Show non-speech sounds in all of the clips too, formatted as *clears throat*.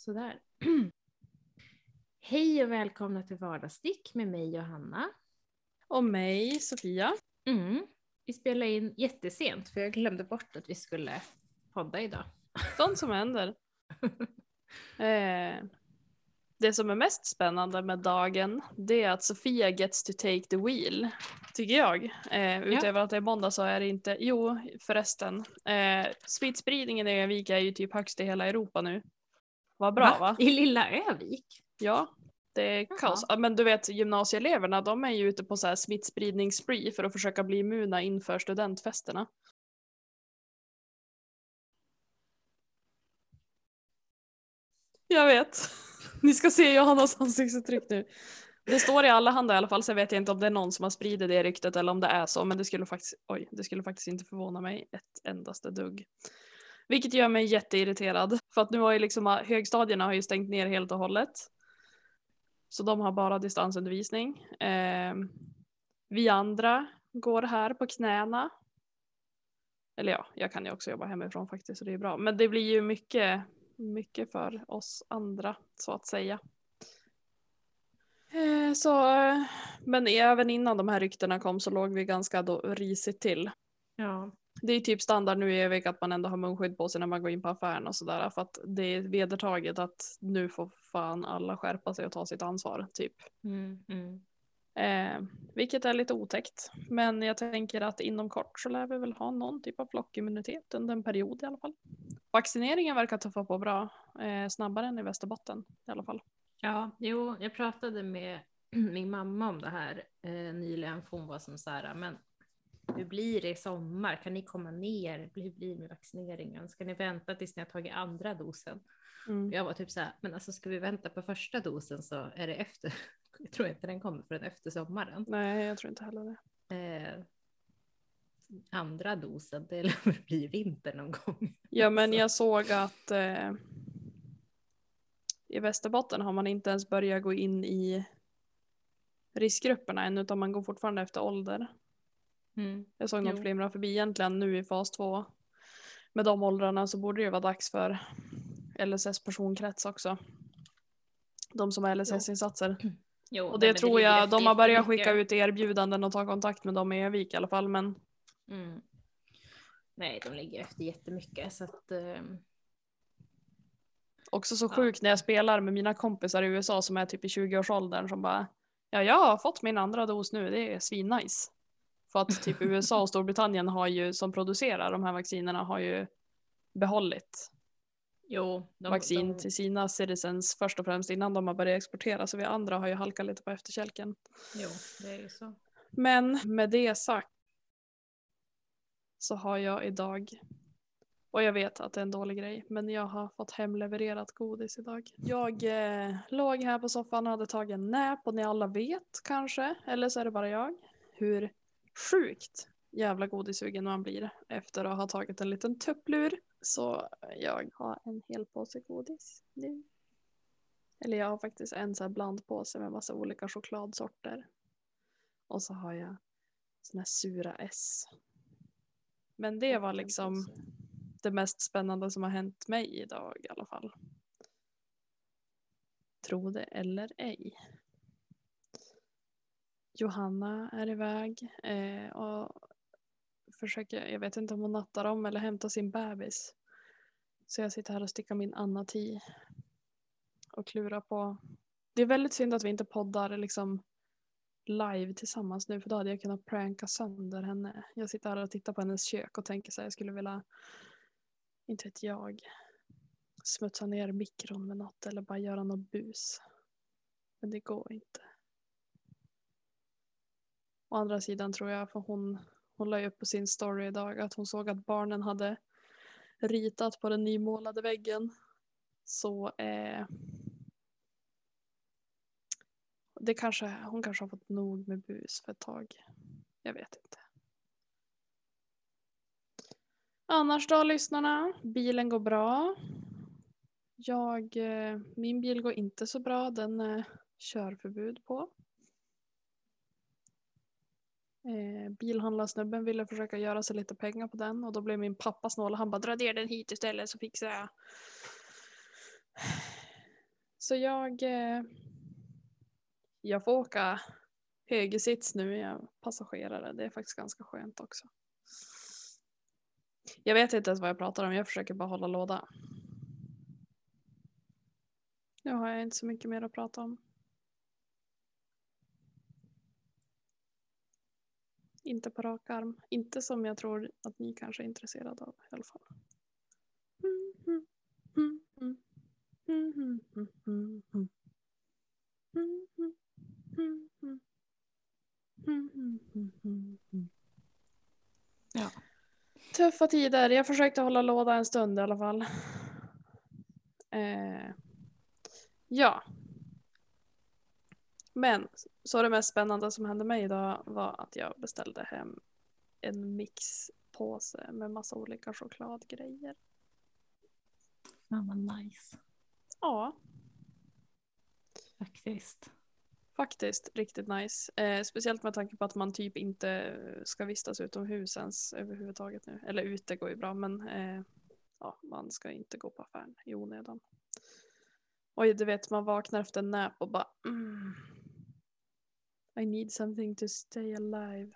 Sådär. *clears throat* Hej och välkomna till Vardagsstick med mig Johanna. Och mig, Sofia. Mm. Vi spelar in jättesent för jag glömde bort att vi skulle podda idag. Sånt som händer. *laughs* eh, det som är mest spännande med dagen det är att Sofia gets to take the wheel. Tycker jag. Eh, utöver att det är måndag så är det inte, jo förresten. Eh, smittspridningen i Övik är ju typ högst i hela Europa nu. Vad bra va? va? I lilla Övik? Ja, det är Jaha. kaos. Men du vet gymnasieeleverna de är ju ute på så här smittspridningsspree för att försöka bli immuna inför studentfesterna. Jag vet. *laughs* Ni ska se Johannas ansiktsuttryck nu. Det står i alla handlar i alla fall jag vet inte om det är någon som har spridit det ryktet eller om det är så men det skulle faktiskt, oj, det skulle faktiskt inte förvåna mig ett endaste dugg. Vilket gör mig jätteirriterad för att nu har ju liksom ah, högstadierna har ju stängt ner helt och hållet. Så de har bara distansundervisning. Eh, vi andra går här på knäna. Eller ja, jag kan ju också jobba hemifrån faktiskt så det är bra. Men det blir ju mycket, mycket för oss andra så att säga. Ehm, eh, så, men även innan de här ryktena kom så låg vi ganska då risigt till. Ja. Det är typ standard nu i Övik att man ändå har munskydd på sig när man går in på affären och sådär. För att det är vedertaget att nu får fan alla skärpa sig och ta sitt ansvar typ. Mm, mm. Eh, vilket är lite otäckt. Men jag tänker att inom kort så lär vi väl ha någon typ av flockimmunitet under en period i alla fall. Vaccineringen verkar tuffa på bra. Eh, snabbare än i Västerbotten i alla fall. Ja, jo, jag pratade med *clears throat* min mamma om det här eh, nyligen. För hon var som så här, men hur blir det i sommar? Kan ni komma ner? Hur blir det med vaccineringen? Ska ni vänta tills ni har tagit andra dosen? Mm. Jag var typ så här, men alltså ska vi vänta på första dosen så är det efter. *laughs* Jag tror inte den kommer förrän efter sommaren. Nej, jag tror inte heller det. Eh, andra dosen, det blir vinter någon gång. *laughs* Ja, men jag såg att eh, i Västerbotten har man inte ens börjat gå in i riskgrupperna än, utan man går fortfarande efter ålder. Mm. Jag såg någon flimra förbi egentligen nu i fas 2. Med de åldrarna så borde det vara dags för LSS personkrets också. De som har LSS-insatser. Jo, och det nej, tror det jag, de har börjat skicka ut erbjudanden och ta kontakt med dem i Övik i alla fall. Men... Mm. Nej, de ligger efter jättemycket så att. Um... Också så sjukt ja. när jag spelar med mina kompisar i USA som är typ i 20-årsåldern som bara Ja, jag har fått min andra dos nu, det är svinnice. För att typ *laughs* USA och Storbritannien har ju, som producerar de här vaccinerna har ju behållit jo, de, vaccin de... till sina citizens först och främst innan de har börjat exportera. Så vi andra har ju halkat lite på efterkälken. Jo, det är ju så. Men med det sagt så har jag idag och jag vet att det är en dålig grej, men jag har fått hemlevererat godis idag. Jag eh, låg här på soffan och hade tagit en nap och ni alla vet kanske, eller så är det bara jag, hur sjukt jävla godissugen man blir efter att ha tagit en liten tupplur. Så jag har en hel påse godis nu. Eller jag har faktiskt en sån här blandpåse med massa olika chokladsorter. Och så har jag såna här sura S. Men det var liksom det mest spännande som har hänt mig idag i alla fall. Tro det eller ej. Johanna är iväg eh, och försöker, jag vet inte om hon nattar om eller hämtar sin bebis. Så jag sitter här och stickar min Anna-ti och klurar på. Det är väldigt synd att vi inte poddar liksom live tillsammans nu för då hade jag kunnat pranka sönder henne. Jag sitter här och tittar på hennes kök och tänker så här, jag skulle vilja, inte vet jag, smutsa ner mikron med något eller bara göra något bus. Men det går inte. Å andra sidan tror jag, för hon, hon la upp på sin story idag att hon såg att barnen hade ritat på den nymålade väggen. Så eh, det kanske, hon kanske har fått nog med bus för ett tag. Jag vet inte. Annars då lyssnarna? Bilen går bra. Jag, eh, min bil går inte så bra. Den eh, är körförbud på. Eh, bilhandlarsnubben ville försöka göra sig lite pengar på den och då blev min pappa snål och han bara dra ner den hit istället så fixar jag. Så jag, eh, jag får åka högersits nu, jag passagerare. Det är faktiskt ganska skönt också. Jag vet inte ens vad jag pratar om, jag försöker bara hålla låda. Nu har jag inte så mycket mer att prata om. Inte på rak arm. Inte som jag tror att ni kanske är intresserade av i alla fall. Ja. Tuffa tider. Jag försökte hålla låda en stund i alla fall. Eh, ja. Men så det mest spännande som hände mig idag var att jag beställde hem en mixpåse med massa olika chokladgrejer. Fan vad nice. Ja, Faktiskt. faktiskt riktigt nice. Eh, speciellt med tanke på att man typ inte ska vistas utomhus ens överhuvudtaget nu. Eller ute går ju bra men eh, ja, man ska inte gå på affären i onödan. Oj, du vet man vaknar efter en nap och bara mm, I need something to stay alive.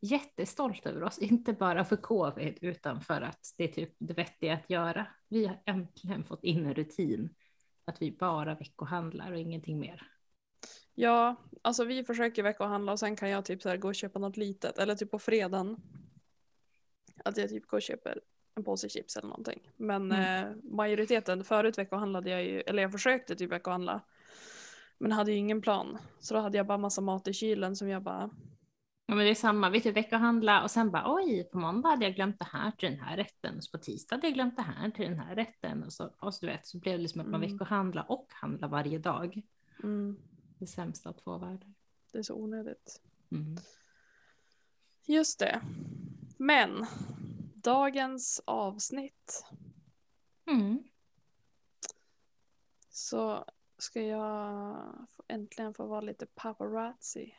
Jättestolt över oss, inte bara för covid utan för att det är typ det vettiga att göra. Vi har äntligen fått in en rutin att vi bara veckohandlar och ingenting mer. Ja, alltså vi försöker veckohandla och sen kan jag typ så gå och köpa något litet. Eller typ på fredagen. Att jag typ går och köper en påse chips eller någonting. Men Mm. eh, majoriteten, förut veckohandlade jag ju, eller jag försökte typ veckohandla. Men hade ju ingen plan. Så då hade jag bara massa mat i kylen som jag bara, Ja, men det är samma, vi typ veckohandla och sen bara oj, på måndag hade jag glömt det här till den här rätten och så på tisdag hade jag glömt det här till den här rätten och så, och så du vet så blev det liksom att man Mm. veckohandla och handla varje dag. mm, Det sämsta av två världar. det är så onödigt. Mm. Just det. Men dagens avsnitt Mm. så ska jag äntligen få vara lite paparazzi.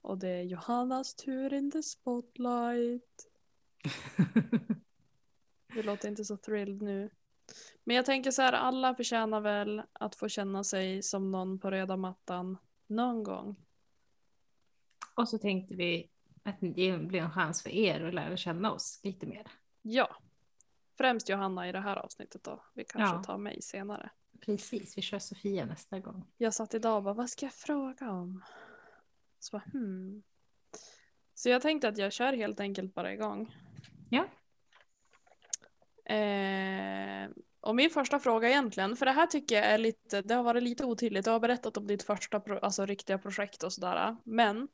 Och det är Johannas tur in the spotlight. *laughs* Det låter inte så thrilled nu. Men jag tänker så här, alla förtjänar väl att få känna sig som någon på röda mattan någon gång. och så tänkte vi att det blir en chans för er att lära känna oss lite mer. Ja. Främst Johanna i det här avsnittet då. Vi kanske Ja. tar mig senare. Precis, vi kör Sofia nästa gång. Jag satt idag och bara, vad ska jag fråga om? Så bara, hmm. Så jag tänkte att jag kör helt enkelt bara igång. Ja. Eh, och min första fråga egentligen, för det här tycker jag är lite, det har varit lite otydligt. Du har berättat om ditt första, alltså riktiga projekt och sådär. Men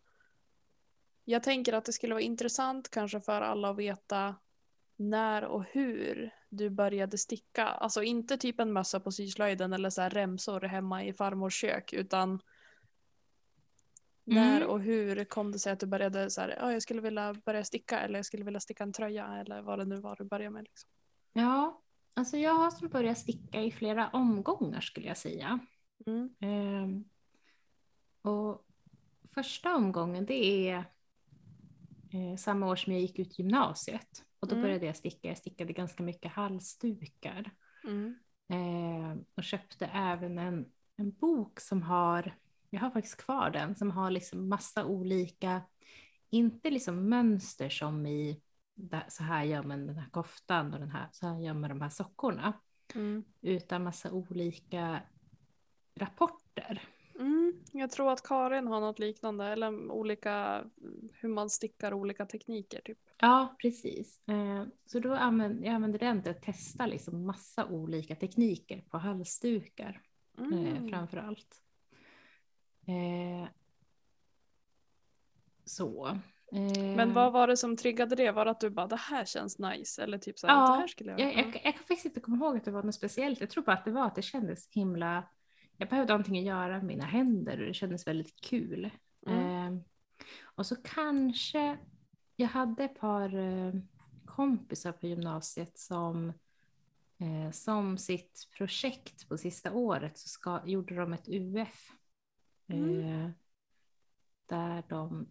jag tänker att det skulle vara intressant kanske för alla att veta när och hur du började sticka. Alltså inte typ en mössa på syslöjden eller så remsor hemma i farmors kök utan när Mm. och hur kom det sig att du började så här, ja, jag skulle vilja börja sticka eller jag skulle vilja sticka en tröja eller vad det nu var du började med. Liksom. Ja, alltså jag har som börjat sticka i flera omgångar skulle jag säga. Mm. Ehm, och första omgången det är eh, samma år som jag gick ut gymnasiet. Och då Mm. började jag sticka. Jag stickade ganska mycket halsdukar. Mm. Ehm, och köpte även en, en bok som har, jag har faktiskt kvar den, som har liksom massa olika, inte liksom mönster som i så här gör man den här koftan och den här, så här gör man de här sockorna. Mm. Utan massa olika rapporter. Mm. Jag tror att Karin har något liknande eller olika hur man stickar olika tekniker typ. Ja, precis. Eh, Så då använder jag använder den till att testa liksom massa olika tekniker på halsdukar eh, Mm. framför allt. Eh, Så. Men vad var det som triggade det? Var det att du bara det här känns nice eller typ så här, Ja, det här skulle jag jag, jag, jag kan faktiskt inte komma ihåg att det var något speciellt. Jag tror bara att det var att det kändes himla... Jag behövde någonting att göra med mina händer och det kändes väldigt kul. Mm. Eh, och så kanske... Jag hade ett par eh, kompisar på gymnasiet som eh, som sitt projekt på sista året så ska, gjorde de ett UF. Eh, där de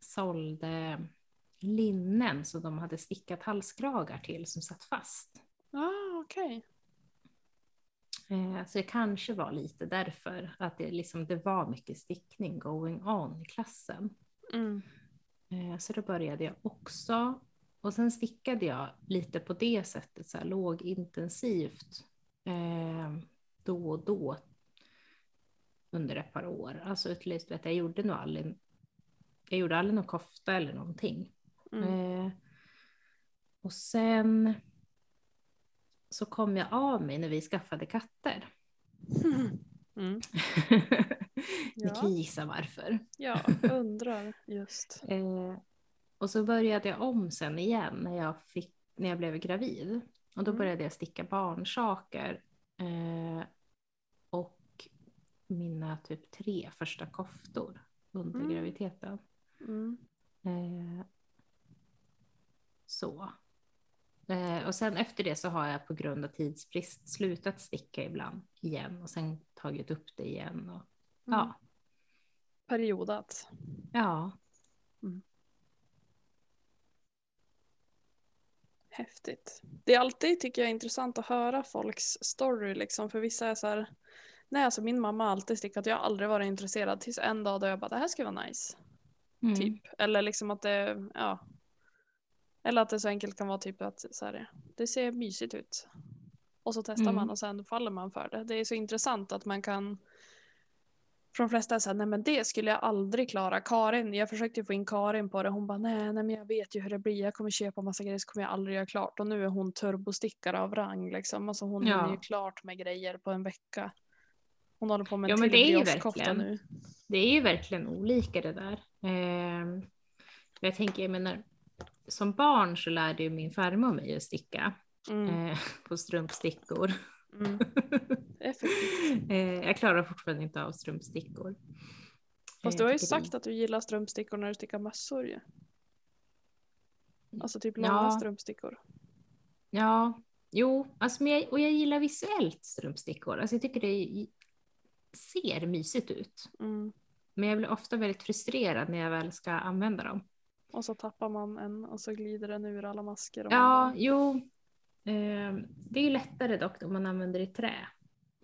sålde linnen som de hade stickat halskragar till som satt fast. Ah, okej. Eh, så det kanske var lite därför att det, liksom, det var mycket stickning going on i klassen. Mm. Eh, så då började jag också. Och sen stickade jag lite på det sättet, så här lågintensivt eh, då och då under ett par år. Alltså utlöst att jag gjorde nog aldrig, jag gjorde aldrig någon kofta eller någonting. Mm. Eh, och sen så kom jag av mig när vi skaffade katter. *laughs* Mm. *laughs* Ni kan gissa varför. Ja, undrar just. *laughs* Eh, och så började jag om sen igen när jag, fick, när jag blev gravid. Och då Mm. började jag sticka barnsaker. Eh, och mina typ tre första koftor under Mm. graviditeten. Mm. Eh, så. Eh, och sen efter det så har jag på grund av tidsbrist slutat sticka ibland igen och sen tagit upp det igen. Och, Mm. ja, Periodat. ja, Häftigt. Det är alltid, tycker jag, intressant att höra folks story liksom. För vissa är så här, nej alltså min mamma har alltid stickat, jag har aldrig varit intresserad tills en dag då jag bara, det här skulle vara nice. mm. Typ. Eller liksom att det, ja. Eller att det så enkelt kan vara typ att så här, det ser mysigt ut. Och så testar Mm. man och sen faller man för det. Det är så intressant att man kan för de flesta är såhär, nej men det skulle jag aldrig klara. Karin, jag försökte få in Karin på det. Hon bara, nej, nej men jag vet ju hur det blir. Jag kommer köpa massa grejer så kommer jag aldrig göra klart. Och nu är hon turbostickare av rang liksom. Alltså hon Ja. hinner ju klart med grejer på en vecka. Hon håller på med Ja, en men till det är ju verkligen. nu. Det är ju verkligen olika det där. Eh, jag tänker, jag menar, som barn så lärde ju min farmor mig att sticka Mm, eh, *laughs* på strumpstickor. mm. *laughs* Eh, jag klarar fortfarande inte av strumpstickor. Fast Eh, du har ju sagt att du gillar strumpstickor när du stickar mössor ju. Alltså typ Ja. långa strumpstickor. Ja, jo, alltså, men jag, och jag gillar visuellt strumpstickor. Alltså jag tycker det ser mysigt ut. Mm. Men jag blir ofta väldigt frustrerad när jag väl ska använda dem. Och så tappar man en och så glider den ur alla masker. Ja, bara, jo. Eh, det är ju lättare dock om man använder i trä.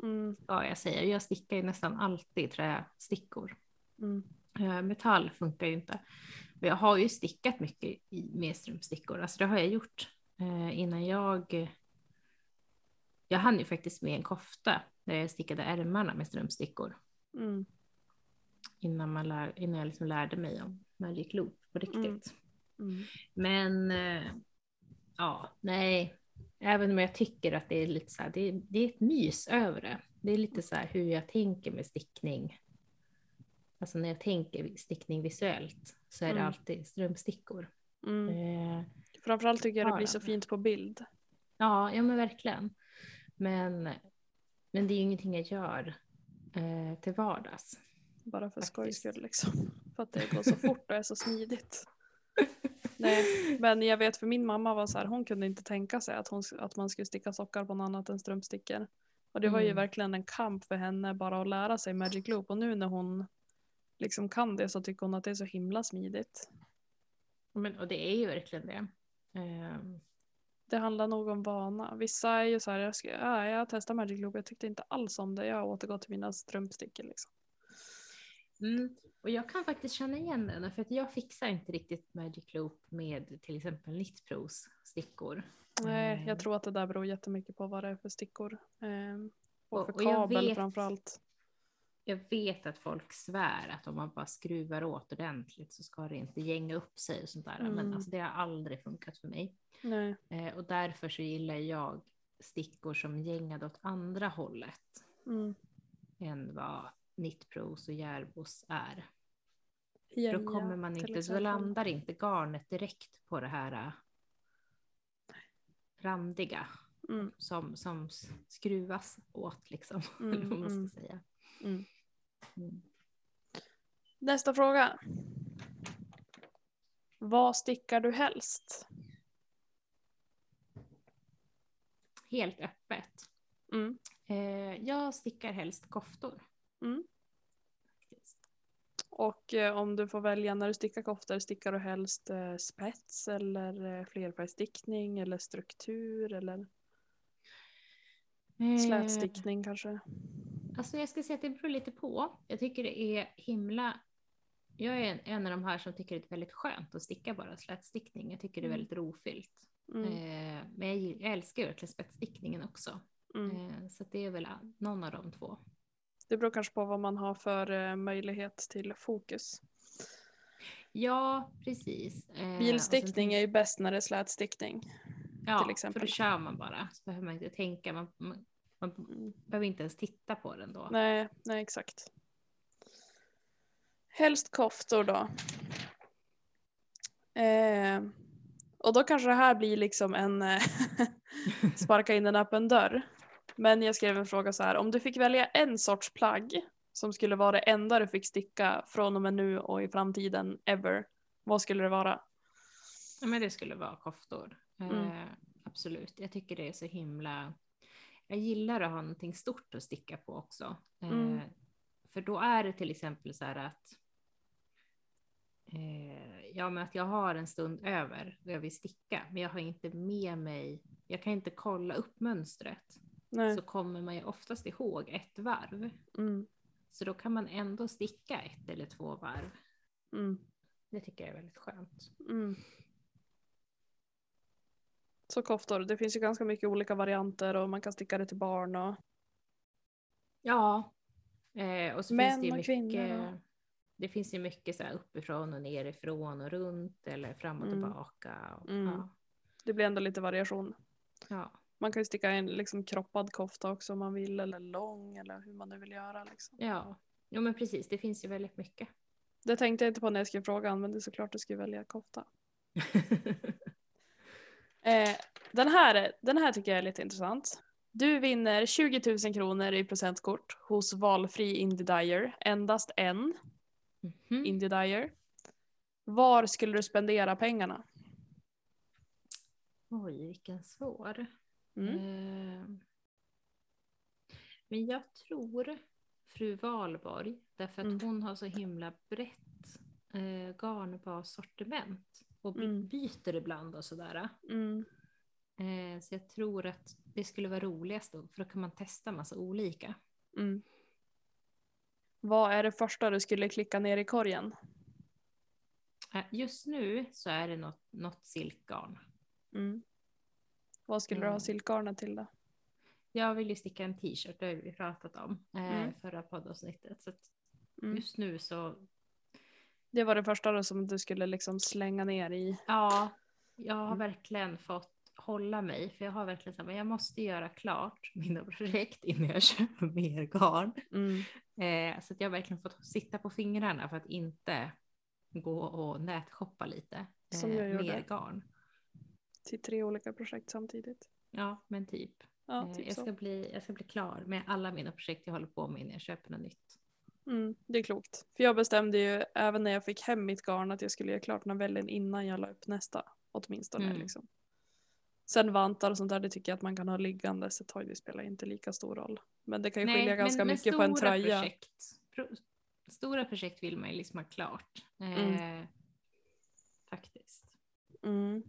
mm, ska jag säga. Jag stickar ju nästan alltid trästickor. mm, Eh, Metall funkar ju inte. Och jag har ju stickat mycket i, med strumpstickor. Alltså det har jag gjort eh, innan jag... Jag hann ju faktiskt med en kofta där jag stickade ärmarna med strumpstickor. mm, Innan, man lär, innan jag liksom lärde mig om Magic Loop på riktigt. Mm. mm. Men eh, ja, nej. Även om jag tycker att det är lite så här, det, det är ett mys över det. Det är lite så här hur jag tänker med stickning. Alltså när jag tänker stickning visuellt så är det Mm. alltid strumpstickor. Mm. Eh, Framförallt tycker jag det blir så fint på bild. ja, ja, men verkligen. Men, men det är ju ingenting jag gör eh, till vardags. Bara för skojs skull liksom. För att det går så fort och är så smidigt. *laughs* Nej, men jag vet för min mamma var så här, hon kunde inte tänka sig att, hon, att man skulle sticka sockar på något annat än strumpstickor. Och det var ju Mm. verkligen en kamp för henne bara att lära sig Magic Loop. Och nu när hon liksom kan det så tycker hon att det är så himla smidigt. Men, och det är ju verkligen det. Eh, Det handlar nog om vana. Vissa är ju så här, jag, ska, ja, jag testar Magic Loop, jag tyckte inte alls om det. Jag har återgått till mina strumpstickor liksom. Mm. Och jag kan faktiskt känna igen den, för att jag fixar inte riktigt Magic Loop med till exempel Knitpros stickor. Nej, jag tror att det där beror jättemycket på vad det är för stickor. Ehm, och, Och- för och kabel vet- framförallt. Jag vet att folk svär att om man bara skruvar åt ordentligt så ska det inte gänga upp sig och sånt där. Men Mm. alltså, det har aldrig funkat för mig. Nej. Eh, och därför så gillar jag stickor som gängade åt andra hållet Mm. än vad Knitpros och Järbos är. Jenja, då kommer man inte, då landar inte garnet direkt på det här äh, randiga Mm, som, som skruvas åt liksom. *laughs* Mm, vad man ska mm. säga. mm. Mm. Nästa fråga. Vad stickar du helst? Helt öppet. Mm. Eh, jag stickar helst koftor. Mm. Och eh, om du får välja när du stickar koftor, stickar du helst eh, spets eller eh, flerfärgstickning eller struktur eller? Eh, Slätstickning kanske. Alltså jag ska säga att det beror lite på. Jag tycker det är himla... Jag är en, en av de här som tycker det är väldigt skönt att sticka bara slätstickning. Jag tycker det är Mm. väldigt rofyllt. Mm. Eh, men jag, jag älskar ju verkligen spetsstickningen också. Mm. Eh, så det är väl någon av de två. Det beror kanske på vad man har för eh, möjlighet till fokus. Ja, precis. Eh, Bilstickning tänk- är ju bäst när det är slätstickning. ja, för då kör man bara. Så behöver man inte tänka. Man, man, man behöver inte ens titta på den då. Nej, nej exakt. Helst koftor då. Eh, och då kanske det här blir liksom en eh, *laughs* sparka in en öppen dörr. Men jag skrev en fråga så här, om du fick välja en sorts plagg som skulle vara det enda du fick sticka från och med nu och i framtiden ever, vad skulle det vara? Ja, men det skulle vara koftor. Mm. Eh, absolut. Jag tycker det är så himla... Jag gillar att ha någonting stort att sticka på också. Eh, Mm. För då är det till exempel så här att... Eh, ja, men att jag har en stund över och jag vill sticka, men jag har inte med mig... Jag kan inte kolla upp mönstret. Nej. Så kommer man ju oftast ihåg ett varv. Mm, Så då kan man ändå sticka ett eller två varv. mm, Det tycker jag är väldigt skönt. mm. Så koftor, det finns ju ganska mycket olika varianter och man kan sticka det till barn och Ja. Eh, och så Män finns det ju och mycket. kvinnor Det finns ju mycket så här uppifrån och nerifrån och runt eller fram och Mm. tillbaka. Och, Mm. ja, det blir ändå lite variation. ja. Man kan ju sticka en liksom kroppad kofta också om man vill eller lång eller hur man nu vill göra. Liksom. ja. Jo men precis, det finns ju väldigt mycket. Det tänkte jag inte på när jag skrev frågan men det är såklart du skulle välja kofta. *laughs* Eh, den, här, är- den här tycker jag är lite intressant. Du vinner 20 000 kronor i presentkort hos valfri Indie Dyer. Endast en Mhm. Indie Dyer. Var skulle du spendera pengarna? Oj, vilken svår. Mm. Eh, Men jag tror fru Valborg, därför att Mm. hon har så himla brett eh, garnbassortiment och Mm. byter ibland och sådär. Eh, så jag tror att det skulle vara roligast då, för då kan man testa massa olika. Vad är det första du skulle klicka ner i korgen? Eh, just nu så är det något, något silkgarn. Mm. Vad skulle du ha Mm. silkgarnet till då? Jag vill ju sticka en t-shirt, det har vi pratat om eh, Mm. förra poddavsnittet. Så att Mm. just nu så, Det var det första då som du skulle liksom slänga ner i. ja, jag har Mm. verkligen fått hålla mig, för jag har verkligen sagt, men jag måste göra klart mina projekt innan jag *laughs* köper mer garn. Mm. Eh, så att jag har verkligen fått sitta på fingrarna för att inte gå och nätshoppa lite eh, gjorde. mer garn. Till tre olika projekt samtidigt. Ja, men typ. Ja, Eh, typ jag, så. ska bli, jag ska bli klar med alla mina projekt jag håller på med innan jag köper något nytt. Mm, det är klokt. För jag bestämde ju även när jag fick hem mitt garn att jag skulle göra klart novellen innan jag la upp nästa. Åtminstone Mm. liksom. Sen vantar och sånt där, det tycker jag att man kan ha liggande så tar det spelar inte lika stor roll. Men det kan ju skilja ganska mycket på en tröja. Projekt, pro, stora projekt vill man ju liksom ha klart. Eh, Mm. Faktiskt. Mm.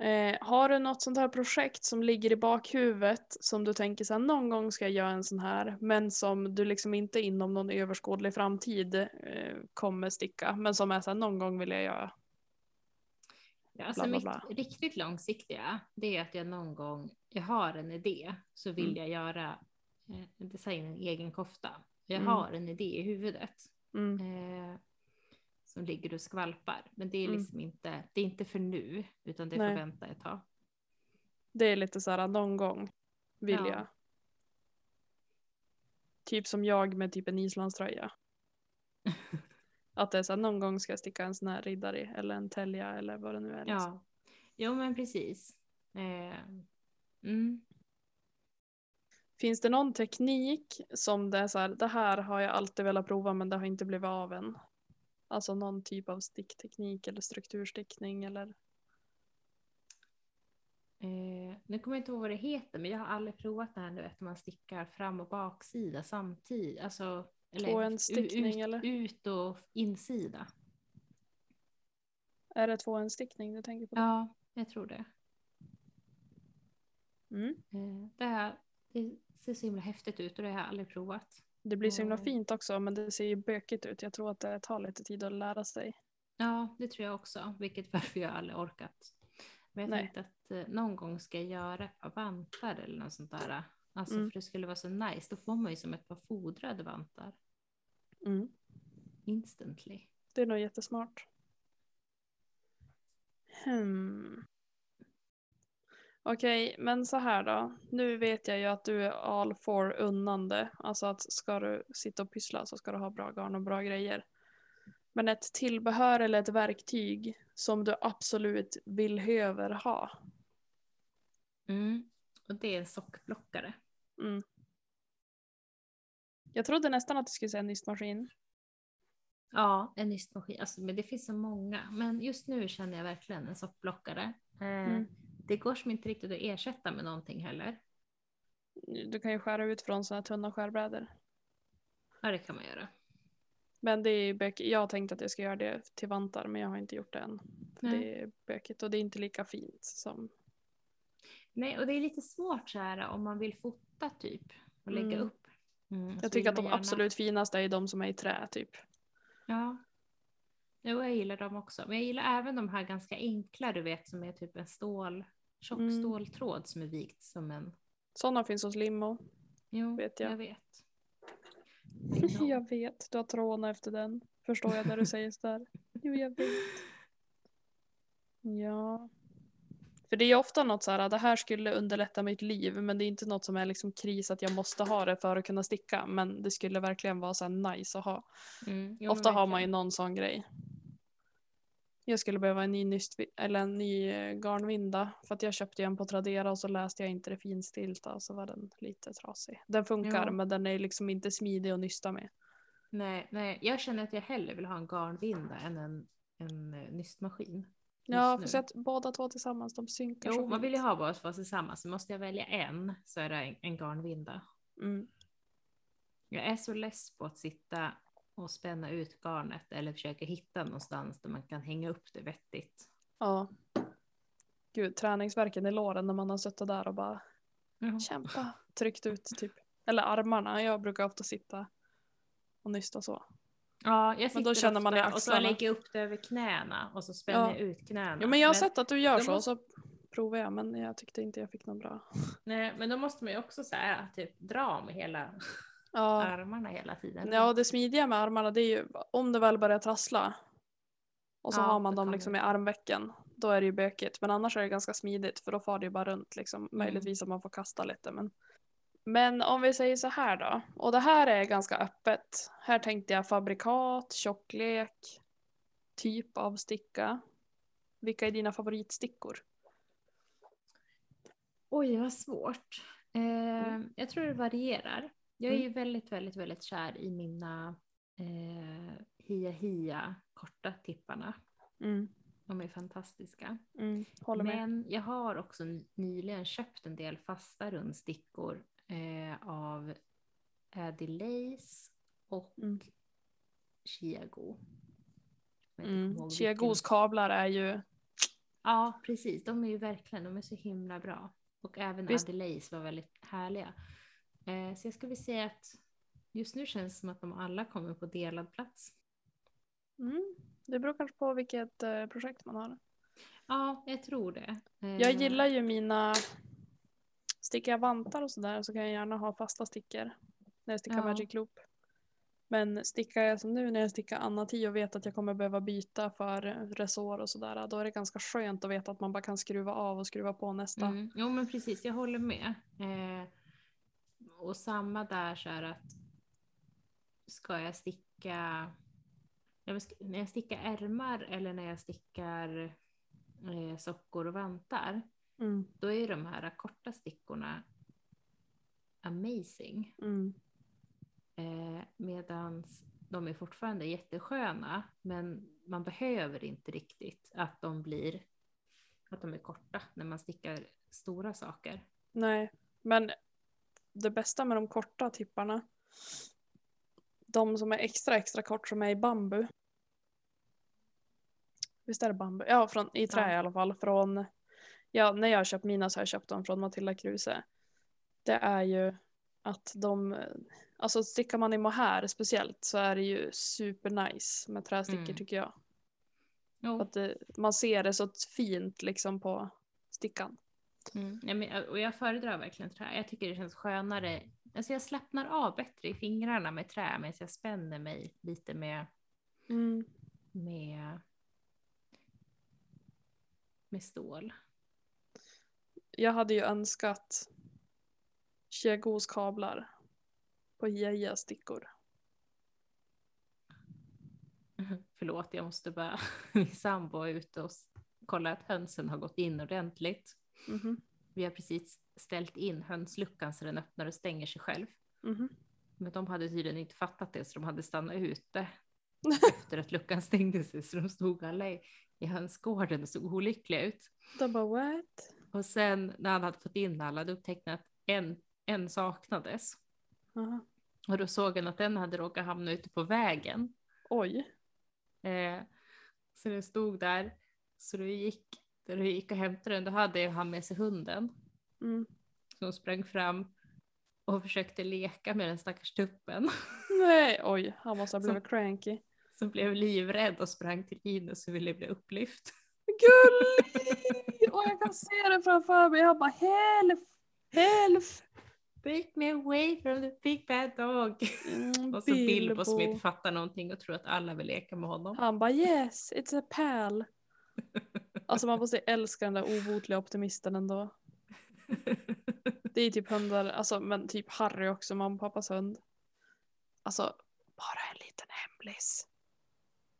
Eh, har du något sånt här projekt som ligger i bakhuvudet som du tänker så här, någon gång ska jag göra en sån här men som du liksom inte inom någon överskådlig framtid eh, kommer sticka men som är så här, någon gång vill jag göra. Ja, alltså Bla, bla, mitt riktigt långsiktiga det är att jag någon gång, jag har en idé så vill Mm. jag göra, eh, designa en egen kofta. Jag Mm. har en idé i huvudet. Mm. eh, som ligger och skvalpar. Men det är Mm. liksom inte, det är inte för nu, utan det Nej. får vänta ett tag. Det är lite så här någon gång vill Ja. jag. Typ som jag med typ en islandströja. *laughs* Att det är så här, någon gång ska jag sticka en sån här riddare eller en tälja eller vad det nu är. Liksom. Ja, jo men precis. Eh, mm. Finns det någon teknik som det är så här, det här har jag alltid velat prova men det har inte blivit av än? Alltså någon typ av stickteknik eller strukturstickning eller? Eh, nu kommer jag inte ihåg vad det heter, men jag har aldrig provat det här nu att man stickar fram och baksida samtidigt. Alltså, eller Tvåändstickning, ut, eller? Ut och insida. Är det tvåändstickning du tänker på? Ja, jag tror det. Mm. Eh, det, här, det ser så himla häftigt ut och det har jag aldrig provat. Det blir så himla fint också men det ser ju bökigt ut. Jag tror att det tar lite tid att lära sig. Ja, det tror jag också, vilket *laughs* varför jag aldrig orkat. Men jag Nej. tänkte att eh, någon gång ska jag göra ett par vantar eller något sånt där. Alltså Mm. för det skulle vara så nice, då får man ju som ett par fodrade vantar Mm. instantly. Det är nog jättesmart. Hmm. Okej, men så här då. Nu vet jag ju att du är all for unnande. Alltså att ska du sitta och pyssla så ska du ha bra garn och bra grejer. Men ett tillbehör eller ett verktyg som du absolut vill höver ha. Mm. Och det är en sockblockare. Mm. Jag trodde nästan att du skulle säga nystmaskin. Ja, en nystmaskin. Alltså, men det finns så många. Men just nu känner jag verkligen en sockblockare. Eh, Mm. Det går som inte riktigt att ersätta med någonting heller. Du kan ju skära ut från sådana tunna skärbrädor. Ja, det kan man göra. Men det är bökigt. Jag har tänkt att jag ska göra det till vantar men jag har inte gjort det än. Det är bökigt och det är inte lika fint som... Nej, och det är lite svårt så här om man vill fota typ och lägga Mm. upp. Mm, Jag tycker att de gärna- absolut finaste är de som är i trä typ. Ja. Jo, jag gillar dem också. Men jag gillar även de här ganska enkla, du vet, som är typ en stål, tjock Mm. ståltråd som är vikt som en... Sådana finns hos Limo. Jo, Vet jag. jag vet. *laughs* Jag vet, du har tråna efter den. Förstår jag när du säger sådär. Jo, jag vet. *laughs* Ja. För det är ofta något så här, det här skulle underlätta mitt liv men det är inte något som är liksom kris att jag måste ha det för att kunna sticka. Men det skulle verkligen vara så nice att ha. Mm, jo, Ofta har man ju någon sån grej. Jag skulle behöva en ny, nyst, eller en ny eh, garnvinda för att jag köpte en på Tradera och så läste jag inte det finstilta och så var den lite trasig. Den funkar Ja. men den är liksom inte smidig att nysta med. Nej, nej, jag känner att jag hellre vill ha en garnvinda än en, en eh, nystmaskin. Ja, för att båda två tillsammans de synkar Jo, man vill ju ha båda två tillsammans. Så måste jag välja en så är det en, en garnvinda. Mm. Jag är så less på att sitta och spänna ut garnet eller försöka hitta någonstans där man kan hänga upp det vettigt. Ja. Gud, träningsverken i låren när man har suttit där och bara kämpa, tryckt ut typ. Eller armarna, jag brukar ofta sitta och nysta så. Ja, jag Men då känner man ofta och så lägger jag upp det över knäna och så spänner Ja. jag ut knäna. Jo men jag har men, sett att du gör så, måste- så provar jag men jag tyckte inte jag fick någon bra. *laughs* Nej, men då måste man ju också så här, typ dra med hela Ja. *laughs* armarna hela tiden. Ja, det smidiga med armarna det är ju om det väl börjar trassla och så Ja, har man dem liksom det. i armvecken. Då är det ju bökigt. Men annars är det ganska smidigt för då far det ju bara runt liksom. Mm. Möjligtvis att man får kasta lite. Men... men om vi säger så här då. Och det här är ganska öppet. Här tänkte jag fabrikat, tjocklek, typ av sticka. Vilka är dina favoritstickor? Oj, vad svårt. Eh, Jag tror det varierar. Jag är Mm. ju väldigt, väldigt, väldigt kär i mina eh, Hia Hia korta tipparna. Mm. De är fantastiska. Mm. Men jag har också nyligen köpt en del fasta rundstickor eh, av Addy Lace och Mm. Chiago. Mm. Chiagos kablar är ju Ja, precis. De är ju verkligen, de är så himla bra. Och även Visst. Adelaise var väldigt härliga. Eh, så jag skulle säga att just nu känns det som att de alla kommer på delad plats. Mm. Det beror kanske på vilket eh, projekt man har. Ja, jag tror det. Eh, Jag gillar ju mina... Stickar jag vantar och sådär så kan jag gärna ha fasta stickor. När jag stickar Ja. Magic Loop. Men stickar jag som nu när jag stickar Anna-10 och vet att jag kommer behöva byta för resår och sådär. Då är det ganska skönt att veta att man bara kan skruva av och skruva på nästa. Mm. Jo, men precis. Jag håller med. Eh, och samma där så här att ska jag sticka när jag stickar ärmar eller när jag stickar eh, sockor och vantar Mm. då är de här korta stickorna amazing. Mm. Eh, Medan de är fortfarande jättesköna men man behöver inte riktigt att de blir att de är korta när man stickar stora saker. Nej, men det bästa med de korta tipparna. De som är extra extra kort som är i bambu. Visst är det bambu? Ja, från, i trä Ja. i alla fall. Från ja, när jag har köpt mina så har jag köpt dem från Matilda Kruse. Det är ju att de, alltså stickar man i mohair speciellt så är det ju supernice med trästickor Mm. tycker jag. För att det, man ser det så fint liksom på stickan. Mm. Ja, men, och jag föredrar verkligen trä. Jag tycker det känns skönare. Alltså jag slappnar av bättre i fingrarna med trä medan jag spänner mig lite med, Mm. med, med stål. Jag hade ju önskat Chiagos kablar på Jeja stickor. *laughs* Förlåt, jag måste bara... *laughs* Min sambo är ute och kollar att hönsen har gått in ordentligt. Mhm. Vi har precis ställt in hönsluckan så den öppnar och stänger sig själv. Mhm. Men de hade tydligen inte fattat det så de hade stannat ute *laughs* efter att luckan stängde sig. Så de stod alla i, i hönsgården och såg olyckliga ut. De bara what? Och sen när han hade fått in alla då upptäckte han att en, en saknades. Aha. Och då såg han att den hade råkat hamna ute på vägen. Oj. Eh, så den stod där. Så då vi gick, då gick och hämtade den, då hade han med sig hunden. Mm. Som sprang fram och försökte leka med den stackars tuppen. *laughs* Nej, oj, han måste ha blivit cranky. Som blev livrädd och sprang till Linus och ville bli upplyft. Gullig! *laughs* Och jag kan se det framför mig. Jag bara helf, helf. Take me away from the big bad dog. Mm, Och så Bilbo som Bilbo. inte fattar någonting och tror att alla vill leka med honom. Han bara yes, it's a pal. Alltså man måste älska den där obotliga optimisten ändå. Det är typ hundar, alltså men typ Harry också, mamma och pappas hund. Alltså, bara en liten hemlis.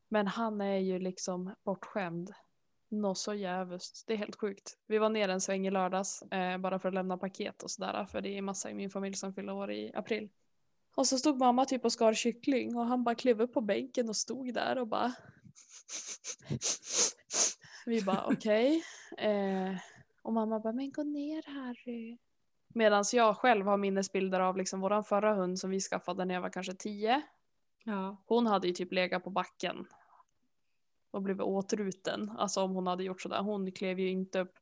Men han är ju liksom bortskämd. Nå så jävligt. Det är helt sjukt. Vi var nere en sväng i lördags eh, bara för att lämna paket och sådär. För det är massa i min familj som fyller år i april. Och så stod mamma typ och skar kyckling och han bara klev upp på bänken och stod där och bara *laughs* Vi bara okej. Eh, och mamma bara men gå ner Harry. Medan jag själv har minnesbilder av liksom våran förra hund som vi skaffade när jag var kanske tio. Ja. Hon hade ju typ legat på backen. Och blivit åtruten. Alltså om hon hade gjort sådär. Hon klev ju inte upp.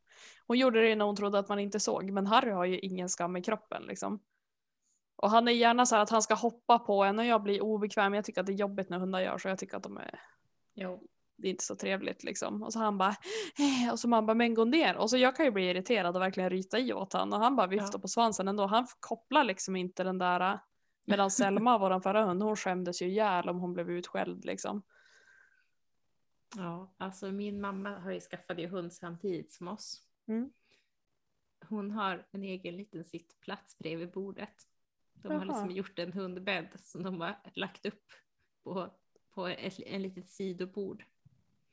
Hon gjorde det när hon trodde att man inte såg. Men Harry har ju ingen skam i kroppen liksom. Och han är gärna så här att han ska hoppa på en och jag blir obekväm. Jag tycker att det är jobbigt när hundar gör så. Jag tycker att de är Jo. det är inte så trevligt liksom. Och så han bara, eh, och så man bara, men gå ner. Och så jag kan ju bli irriterad och verkligen ryta i åt han. Och han bara viftar Ja. på svansen ändå. Han kopplar liksom inte den där. Medan *laughs* Selma, våran förra hund, hon skämdes ju ihjäl om hon blev utskälld liksom. Ja, alltså min mamma har ju skaffat ju hund samtidigt som oss. Mm. Hon har en egen liten sittplats bredvid bordet. De har Jaha. liksom gjort en hundbädd som de har lagt upp på, på ett, en litet sidobord.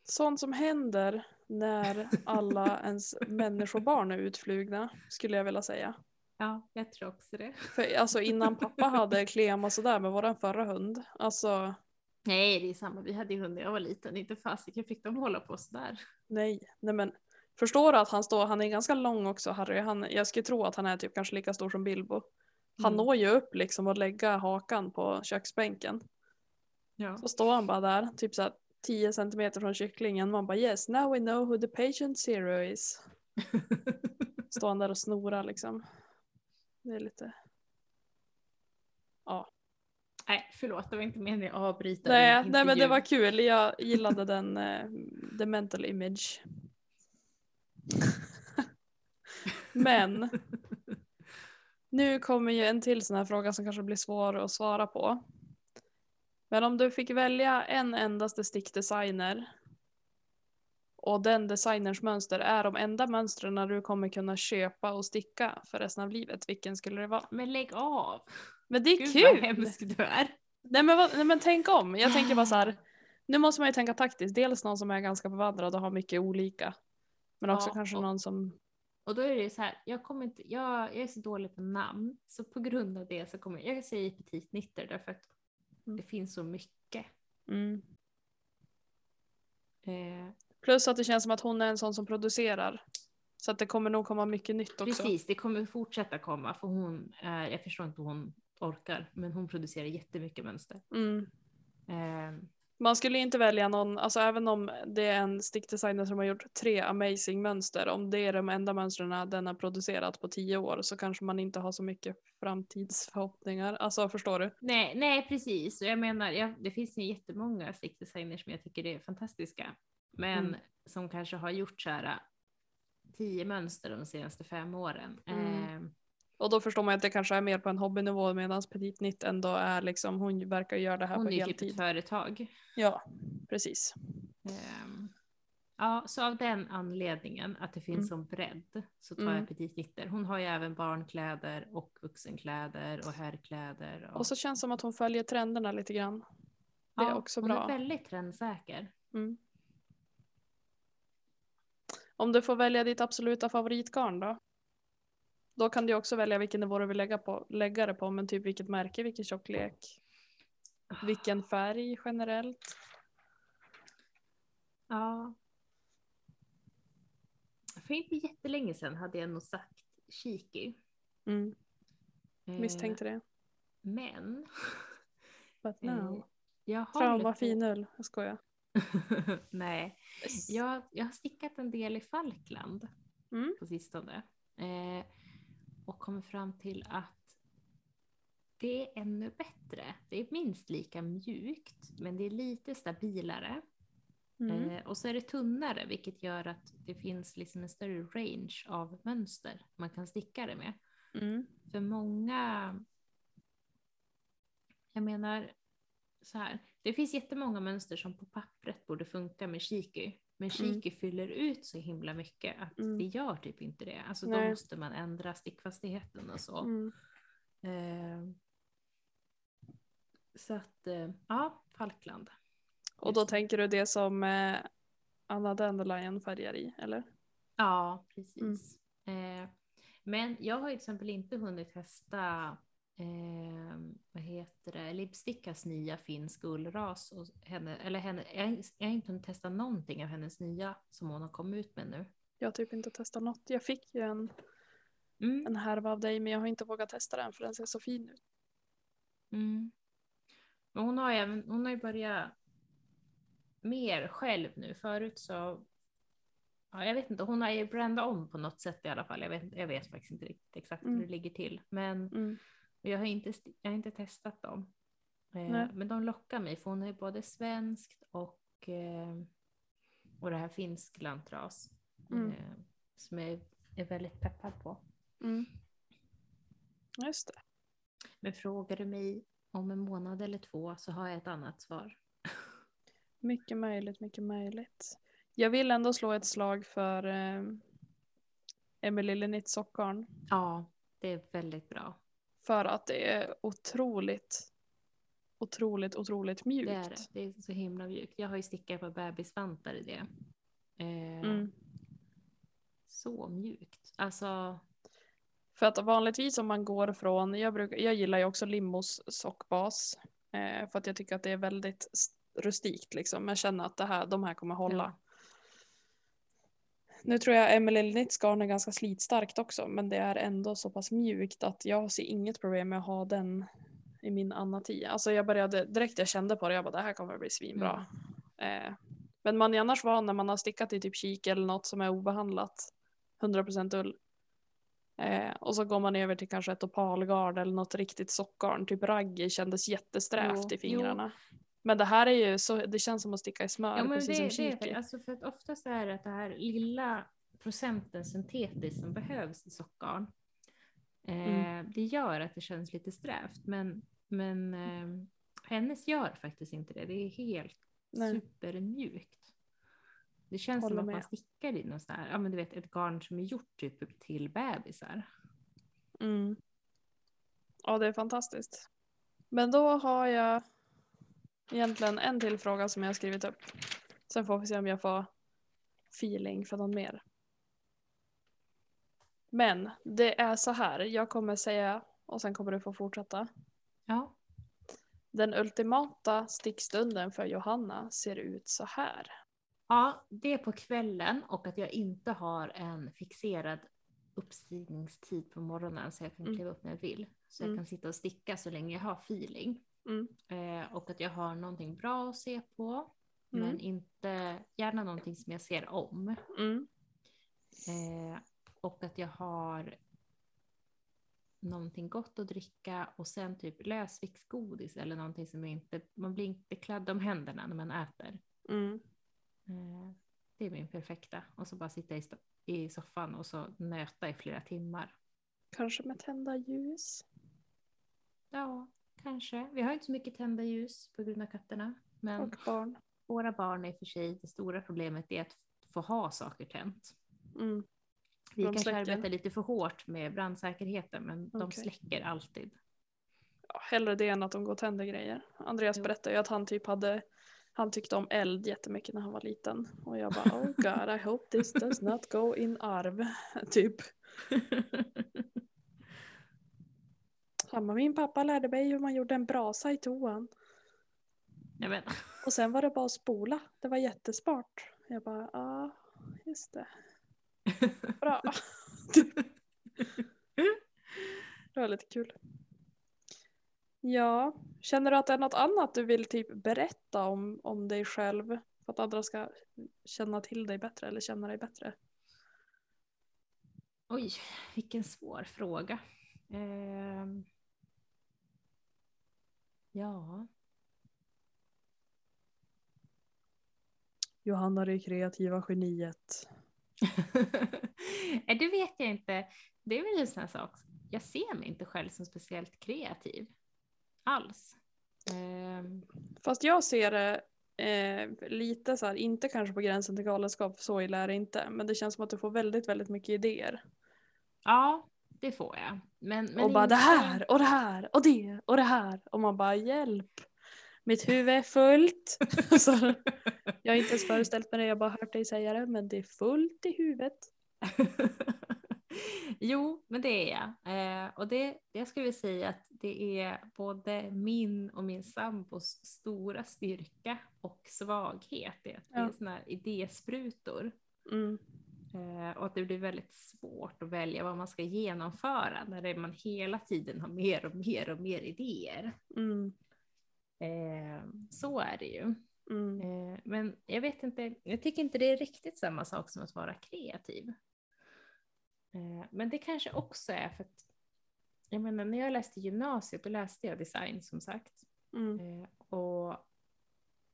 Sånt som händer när alla *laughs* ens människobarn är utflugna, skulle jag vilja säga. Ja, jag tror också det. För alltså innan pappa hade *laughs* klem och sådär med våran förra hund, alltså Nej, det är samma. Vi hade ju hund när jag var liten. Inte fasiken fick de hålla på sådär. Nej, nej men förstår du att han står, han är ganska lång också Harry, han, jag skulle tro att han är typ kanske lika stor som Bilbo. Han Mm. når ju upp liksom och lägga hakan på köksbänken. Ja. Så står han bara där, typ såhär 10 centimeter från kycklingen. Man bara yes, now we know who the patient zero is. *laughs* Står han där och snorar liksom. Det är lite... Ja. Nej, förlåt, det var inte meningen att avbryta Nej, nej men det var kul, jag *laughs* gillade den, eh, the mental image. *laughs* men Nu kommer ju en till sån här fråga som kanske blir svår att svara på. Men om du fick välja en endaste stickdesigner och den designers mönster är de enda mönstren du kommer kunna köpa och sticka för resten av livet, vilken skulle det vara? Men lägg av! Men det är Gud vad kul! hemsk du är. Nej men, vad, nej men tänk om, jag tänker bara så här. *gasps* Nu måste man ju tänka taktiskt, dels någon som är ganska bevandrad och har mycket olika. Men också Ja, kanske och- någon som, Och då är det ju så här, jag, kommer inte, jag, jag är så dålig på namn, så på grund av det så kommer jag, jag säger petit knitter därför att Mm. det finns så mycket. mm. Eh, Plus att det känns som att hon är en sån som producerar. Så att det kommer nog komma mycket nytt också. precis, det kommer fortsätta komma för hon, är, jag förstår inte hon orkar, men hon producerar jättemycket mönster. Mm. Eh, Man skulle inte välja någon, alltså även om det är en stickdesigner som har gjort tre amazing mönster, om det är de enda mönstren den har producerat på tio år så kanske man inte har så mycket framtidsförhoppningar. Alltså förstår du? Nej, nej precis. Jag menar, ja, det finns ju jättemånga stickdesigners som jag tycker är fantastiska. Men Mm. som kanske har gjort så här äh, tio mönster de senaste fem åren. Mm. Och då förstår man att det kanske är mer på en hobbynivå medan Petit Nitt ändå är liksom, hon verkar göra det här hon på är ju typ heltid. ett företag. Ja, precis. Ehm, ja, så av den anledningen att det finns Mm. som bredd så tar Mm. jag Petit Nitter. Hon har ju även barnkläder och vuxenkläder och herrkläder. Och, Och så känns det som att hon följer trenderna lite grann. Det är Ja, också hon bra. är väldigt trendsäker. Mm. Om du får välja ditt absoluta favoritgarn då? Då kan du också välja vilken nivå du vill lägga, på, lägga det på, men typ vilket märke, vilken tjocklek, vilken färg generellt. Ja. För inte jättelänge sedan hade jag nog sagt Kiki. Mm. Eh, Misstänkte det. Men *laughs* But eh, no. jag håller Trauma på... finull, jag skojar. *laughs* Nej, jag, jag har stickat en del i Falkland Mm. på sistone. Eh, och kommit fram till att det är ännu bättre. Det är minst lika mjukt, men det är lite stabilare. Mm. Eh, och så är det tunnare, vilket gör att det finns liksom en större range av mönster man kan sticka det med. Mm. För många, jag menar så här, det finns jättemånga mönster som på pappret borde funka med Shiki. Men Mm. Shiki fyller ut så himla mycket att Mm. det gör typ inte det. Alltså då Nej. måste man ändra stickfastigheten och så. Mm. Eh, så att, eh, ja, Falkland. Och då Just tänker du det som eh, Anna Dandelion färgar i, eller? Ja, precis. Eh, men jag har ju till exempel inte hunnit testa eh, vad heter det, Lipstickas nya finsk ullras. Och henne, eller henne, jag, har- jag har inte hunnit testa någonting av hennes nya som hon har kommit ut med nu. Jag har typ inte testat något. Jag fick ju en, Mm. en härva av dig men jag har inte vågat testa den för den ser så fin ut. Mm. Men hon har, även, hon har ju börjat mer själv nu. Förut så, ja, jag vet inte, hon har ju brandat om på något sätt i alla fall. Jag vet, jag vet faktiskt inte riktigt exakt Mm. hur det ligger till. Men Mm. Jag har inte, jag har inte testat dem. Eh, Nej. men de lockar mig för hon är både svenskt och, eh, och det här finsk lantras. Mm. Eh, som jag är väldigt peppad på. Mm. Just det. Men frågar du mig om en månad eller två så har jag ett annat svar. *laughs* Mycket möjligt, mycket möjligt. Jag vill ändå slå ett slag för eh, Emily Lenit sockgarn. Ja, det är väldigt bra. För att det är otroligt, otroligt, otroligt mjukt. Det är det. Det är så himla mjukt. Jag har ju stickat på bebisvantar i det. Eh, Mm. Så mjukt. Alltså, För att vanligtvis om man går från, jag, brukar, jag gillar ju också Limmos sockbas. Eh, för att jag tycker att det är väldigt rustikt liksom. Jag känner att det här, de här kommer hålla. Ja. Nu tror jag Emily Lenits garn är ganska slitstarkt också. Men det är ändå så pass mjukt att jag ser inget problem med att ha den i min Anna 10. Alltså jag började, direkt jag kände på det, jag bara det här kommer bli svinbra. Eh, men man är annars van när man har stickat i typ kik eller något som är obehandlat. 100% ull. Eh, och så går man över till kanske ett opalgarn eller något riktigt sockgarn. Typ raggi kändes jättesträvt Jo, i fingrarna. Men det här är ju så, det känns som att sticka i smör Ja, men precis det, som det alltså för att oftast är det att det här lilla procenten syntetiskt som behövs i sockgarn. Eh, Mm. Det gör att det känns lite strävt, men, men eh, hennes gör faktiskt inte det. Det är helt Nej. supermjukt. Det känns Håller som att med. man stickar i något sånt här, ja men du vet ett garn som är gjort typ till bebisar. Mm. Ja, det är fantastiskt. Men då har jag egentligen en till fråga som jag har skrivit upp. Sen får vi se om jag får feeling för någon mer. Men det är så här, jag kommer säga och sen kommer du få fortsätta. Ja. Den ultimata stickstunden för Johanna ser ut så här. Ja, det är på kvällen och att jag inte har en fixerad uppstigningstid på morgonen så jag kan Mm. kliva upp när jag vill. Så jag Mm. kan sitta och sticka så länge jag har feeling. Mm. Eh, och att jag har någonting bra att se på. Mm. Men inte gärna någonting som jag ser om. Mm. Eh, och att jag har någonting gott att dricka och sen typ lösviktsgodis eller någonting som inte, man blir inte klädd om händerna när man äter. Mm. Eh, det är min perfekta. Och så bara sitta i, i soffan och så nöta i flera timmar. Kanske med tända ljus. Ja, kanske. Vi har inte så mycket tända ljus på grund av katterna. Men Och barn. våra barn är för sig, det stora problemet är att få ha saker tänt. Mm. Vi De kanske släcker. arbetar lite för hårt med brandsäkerheten men de Okej. släcker alltid. Ja, hellre det än att de går och tänder grejer. Andreas Jo. berättade ju att han typ hade han tyckte om eld jättemycket när han var liten. Och jag bara oh *laughs* god I hope this does not go in arv. *laughs* typ. *laughs* Bara, min pappa lärde mig hur man gjorde en brasa i toan. Nej, men, Och sen var det bara att spola. Det var jättesmart. Jag bara, ja just det. *laughs* Bra. det var lite kul. Ja, känner du att det är något annat du vill typ berätta om, om dig själv? För att andra ska känna till dig bättre eller känna dig bättre? Oj, vilken svår fråga. Ehm. Ja, Johanna det kreativa geniet. *laughs* Det vet jag inte. Det är väl en sån här sak. Jag ser mig inte själv som speciellt kreativ. Alls. Ehm, Fast jag ser det eh, lite så här, inte kanske på gränsen till galenskap, så illa är det inte. Men det känns som att du får väldigt, väldigt mycket idéer. ja, det får jag. Men, men och bara inte- det här och det här och det och det här. Och man bara hjälp. Mitt huvud är fullt. *laughs* så, jag har inte ens föreställt mig det, jag har bara hört dig säga det. Men det är fullt i huvudet. *laughs* jo, men det är jag. Eh, och det, jag skulle vilja säga att det är både min och min sambos stora styrka och svaghet. Det, att är Ja. såna här idésprutor. Mm. Eh, och att det blir väldigt svårt att välja vad man ska genomföra när man hela tiden har mer och mer och mer idéer. Mm. Eh, så är det ju. Mm. Eh, men jag vet inte, jag tycker inte det är riktigt samma sak som att vara kreativ. Men det kanske också är för att, jag menar när jag läste gymnasiet då läste jag design som sagt. Mm. Och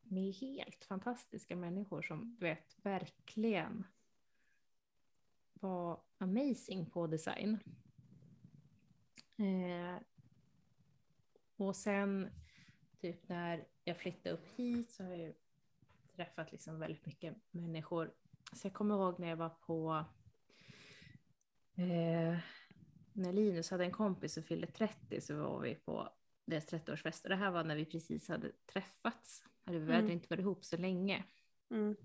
med helt fantastiska människor som du vet verkligen var amazing på design. Eh, och sen typ när jag flyttade upp hit så har jag träffat liksom väldigt mycket människor. Så jag kommer ihåg när jag var på eh, när Linus hade en kompis som fyllde 30 så var vi på deras 30-årsfest. Och det här var när vi precis hade träffats. Hade vi hade Mm. inte varit ihop så länge. Mm.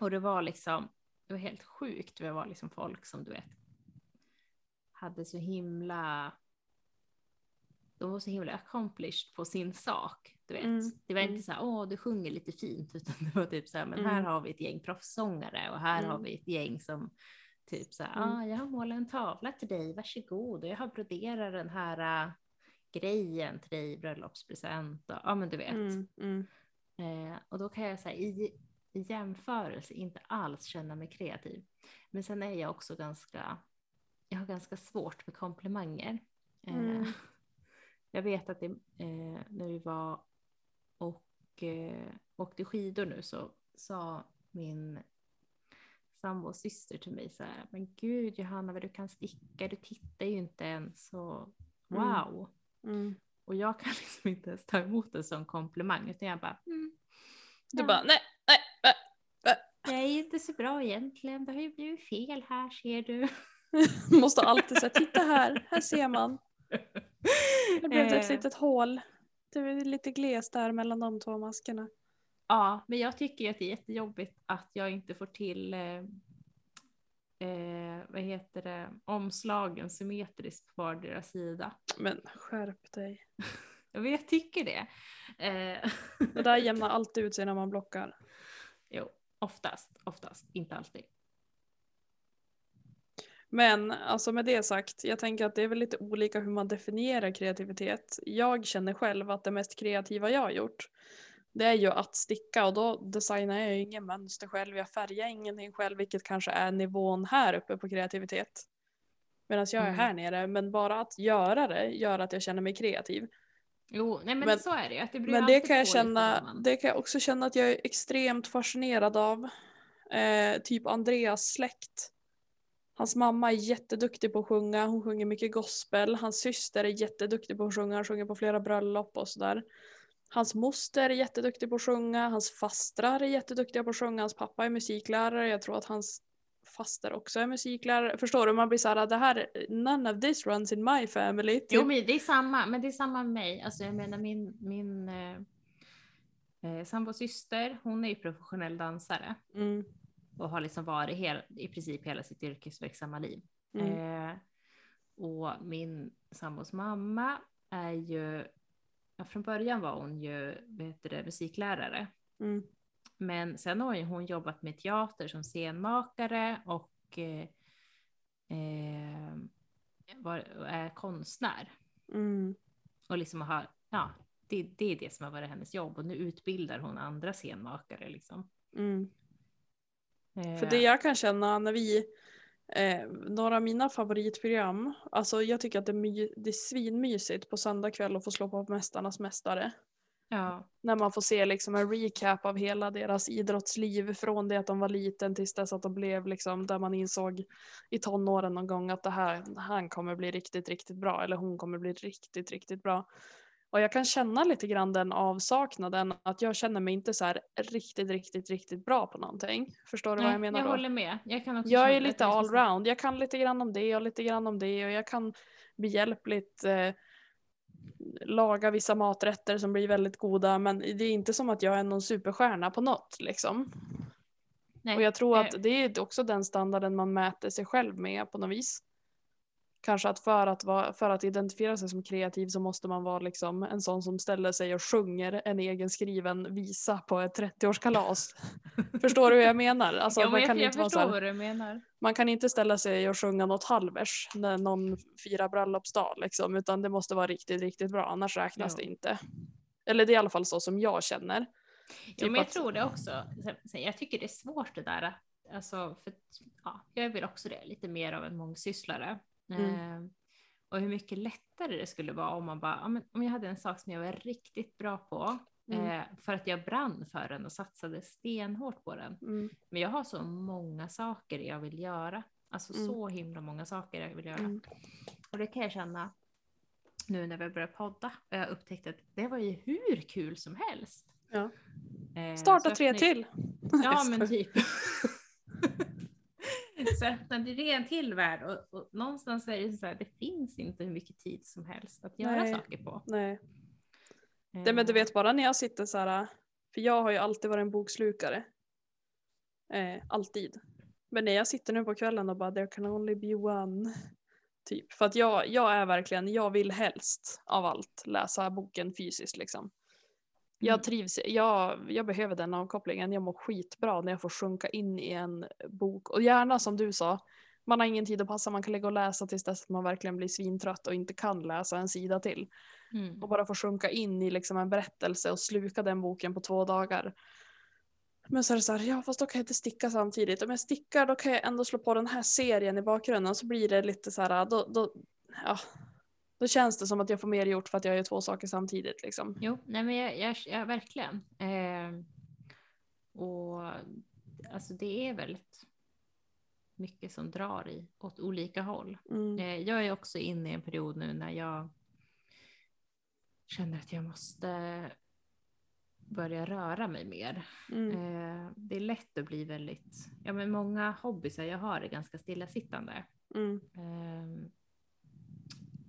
Och det var liksom, det var helt sjukt. Det var liksom folk som du vet hade så himla, de var så himla accomplished på sin sak. Du vet. Mm, Det var mm. inte så här, åh du sjunger lite fint, *laughs* utan det var typ så här, men här Mm. har vi ett gäng proffssångare och här har Mm. vi ett gäng som typ så här, Mm. ah, jag har målat en tavla till dig, varsågod, och jag har broderat den här äh, grejen till dig i bröllopspresent. Och, ja men du vet. Mm. Mm. Eh, och då kan jag säga i, i jämförelse inte alls känna mig kreativ. Men sen är jag också ganska, jag har ganska svårt för komplimanger. Eh, Mm. *laughs* Jag vet att det, eh, när vi var och eh, åkte skidor nu så sa min sambos syster till mig så här, men gud Johanna vad du kan sticka, du tittar ju inte ens så Mm. wow. Mm. Och jag kan *laughs* liksom inte ens ta emot en sån komplimang utan jag bara, mm, Du Ja. bara nej, är ju inte så bra egentligen. Det har ju blivit fel här ser du. *laughs* Måste alltid säga titta här, här ser man. Det blev ett Eh, litet hål. Det är lite glest där mellan de två maskerna. Ja, men jag tycker ju att det är jättejobbigt att jag inte får till eh, eh, vad heter det, omslagen symmetriskt på vardera sida. Men skärp dig. *laughs* Jag vet, jag tycker det. Eh, Det där *laughs* jämnar alltid ut sig när man blockar. jo, oftast, oftast, inte alltid. Men alltså med det sagt, jag tänker att det är väl lite olika hur man definierar kreativitet. Jag känner själv att det mest kreativa jag har gjort det är ju att sticka och då designar jag ju ingen mönster själv, jag färgar ingenting själv vilket kanske är nivån här uppe på kreativitet. Medan jag är Mm. här nere, men bara att göra det gör att jag känner mig kreativ. Jo, nej men, Men- så är det ju. det Men det kan jag känna, det kan jag också känna att jag är extremt fascinerad av. Eh, typ Andreas släkt. Hans mamma är jätteduktig på att sjunga, hon sjunger mycket gospel. Hans syster är jätteduktig på att sjunga, han sjunger på flera bröllop och sådär. Hans moster är jätteduktig på att sjunga, hans fastrar är jätteduktiga på att sjunga, hans pappa är musiklärare, jag tror att hans faster också är musiklärare. Förstår du? Man blir såhär, det här, none of this runs in my family. Jo, typ. men det är samma, men det är samma med mig. Alltså jag menar min, min eh, eh, sambos syster, hon är ju professionell dansare Mm, och har liksom varit hel, i princip hela sitt yrkesverksamma liv. mm, Eh, och min sambos mamma är ju, ja, från början var hon ju vad heter det, musiklärare. mm, Men sen har hon jobbat med teater som scenmakare och eh, eh, var, är konstnär. mm, Och liksom har, ja, det, det är det som har varit hennes jobb och nu utbildar hon andra scenmakare liksom. mm. Eh, För det jag kan känna när vi, eh, några av mina favoritprogram, alltså jag tycker att det är, my, det är svinmysigt på söndag kväll att få slå på Mästarnas Mästare. Ja, När man får se liksom en recap av hela deras idrottsliv från det att de var liten tills dess att de blev liksom där man insåg i tonåren någon gång att det här, han kommer bli riktigt, riktigt bra eller hon kommer bli riktigt, riktigt bra. Och jag kan känna lite grann den avsaknaden att jag känner mig inte så här riktigt, riktigt, riktigt bra på någonting. Förstår du vad jag menar jag då? håller med. Jag, kan också Jag är lite allround. Jag kan lite grann om det och lite grann om det och jag kan behjälpligt eh, laga vissa maträtter som blir väldigt goda men det är inte som att jag är någon superstjärna på något liksom. Nej, Och jag tror att det är också den standarden man mäter sig själv med på något vis. Kanske att för att, vara, för att identifiera sig som kreativ så måste man vara liksom en sån som ställer sig och sjunger en egen skriven visa på ett 30-årskalas. *laughs* Förstår du hur jag menar? Alltså, ja, man men jag, kan jag inte vara så förstår här, vad du menar. man kan inte ställa sig och sjunga något halvers när någon firar bröllopsdag liksom, utan det måste vara riktigt, riktigt bra, annars räknas Ja. det inte. Eller det är i alla fall så som jag känner. Jo, Typ men jag att- tror det också. Jag tycker det är svårt det där. Alltså, för, ja, jag vill också det, lite mer av en mångsysslare. Mm. Eh, och hur mycket lättare det skulle vara om man bara, om jag hade en sak som jag var riktigt bra på, Mm. eh, för att jag brann för den och satsade stenhårt på den. Mm, Men jag har så många saker jag vill göra. Alltså Mm. så himla många saker jag vill göra. mm, Och det kan jag känna nu när vi börjar podda. Och jag upptäckte att det var ju hur kul som helst. Ja. Eh, Starta tre till! *laughs* Ja men typ. Så öppnade det en till värld och, och någonstans är det så här, det finns inte hur mycket tid som helst att göra Nej. saker på. Nej. Det, men du Eh, vet bara när jag sitter så här, för jag har ju alltid varit en bokslukare. Eh, alltid. Men när jag sitter nu på kvällen och bara there can only be one. Typ. För att jag, jag är verkligen, jag vill helst av allt läsa boken fysiskt liksom. Jag Mm. trivs, jag, jag behöver den avkopplingen. Jag mår skitbra när jag får sjunka in i en bok. Och gärna som du sa, man har ingen tid att passa, man kan lägga och läsa tills dess att man verkligen blir svintrött och inte kan läsa en sida till Mm. och bara få sjunka in i liksom en berättelse och sluka den boken på två dagar. Men så är det så här, ja fast då kan jag inte sticka samtidigt. Om jag stickar då kan jag ändå slå på den här serien i bakgrunden så blir det lite så här, då, då, ja, då känns det som att jag får mer gjort för att jag gör två saker samtidigt liksom. Jo, nej men jag, jag, jag verkligen. Eh, och alltså det är väldigt mycket som drar i åt olika håll. Mm. Eh, jag är också inne i en period nu när jag känner att jag måste börja röra mig mer. Mm. Eh, det är lätt att bli väldigt, ja men många hobbysar jag har är ganska stillasittande. Mm. Eh,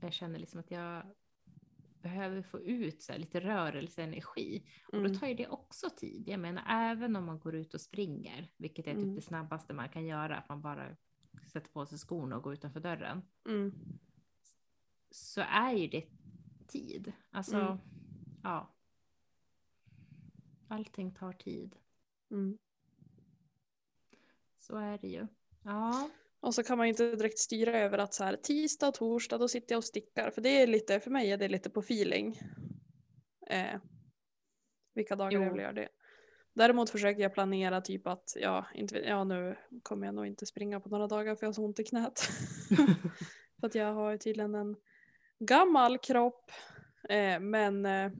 jag känner liksom att jag behöver få ut så här, lite rörelseenergi. Och Mm. då tar ju det också tid. Jag menar även om man går ut och springer, vilket är typ Mm. det snabbaste man kan göra, att man bara sätter på sig skorna och går utanför dörren. Mm. Så är ju det tid. Alltså, Mm. ja. Allting tar tid. Mm. Så är det ju. Ja. Och så kan man ju inte direkt styra över att så här tisdag och torsdag då sitter jag och stickar. För det är lite, för mig är det lite på feeling. Eh, vilka dagar Jo. jag vill göra det. Däremot försöker jag planera typ att, ja, inte, ja nu kommer jag nog inte springa på några dagar för jag har så ont i knät. *laughs* *laughs* för att jag har ju tydligen en gammal kropp. Eh, men eh,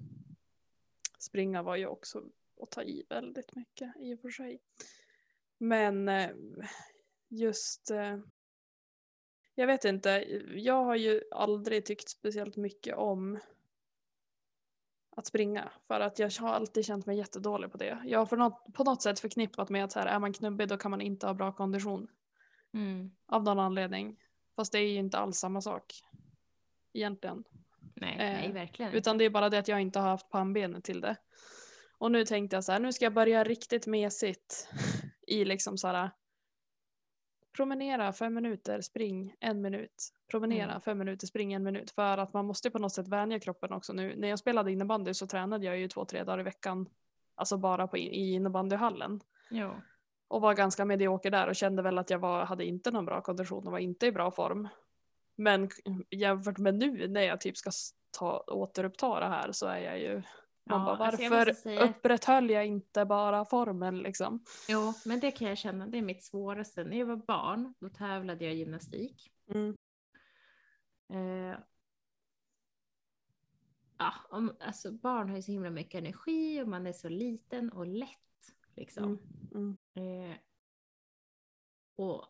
springa var ju också att ta i väldigt mycket i och för sig. Men eh, just, eh, jag vet inte, jag har ju aldrig tyckt speciellt mycket om att springa. För att jag har alltid känt mig jättedålig på det. Jag har för något, på något sätt förknippat med att så här, är man knubbig då kan man inte ha bra kondition. Mm. Av någon anledning. Fast det är ju inte alls samma sak. Egentligen. Nej, Eh, nej, verkligen. Utan det är bara det att jag inte har haft pannbenet till det. Och nu tänkte jag så här, nu ska jag börja riktigt mesigt *laughs* i liksom så här promenera fem minuter, spring en minut. Promenera Mm. fem minuter, spring en minut. För att man måste på något sätt vänja kroppen också nu. När jag spelade innebandy så tränade jag ju två, tre dagar i veckan. Alltså bara på, i innebandyhallen. Jo. Och var ganska medioker där och kände väl att jag var, hade inte någon bra kondition och var inte i bra form. Men jämfört med nu när jag typ ska ta, återuppta det här så är jag ju man Ja, bara, alltså jag varför måste säga- upprätthöll jag inte bara formen liksom? Jo, men det kan jag känna, det är mitt svåraste. När jag var barn, då tävlade jag i gymnastik. Mm. Eh, ja, om, alltså barn har ju så himla mycket energi och man är så liten och lätt. Liksom. Mm. Mm. Eh, och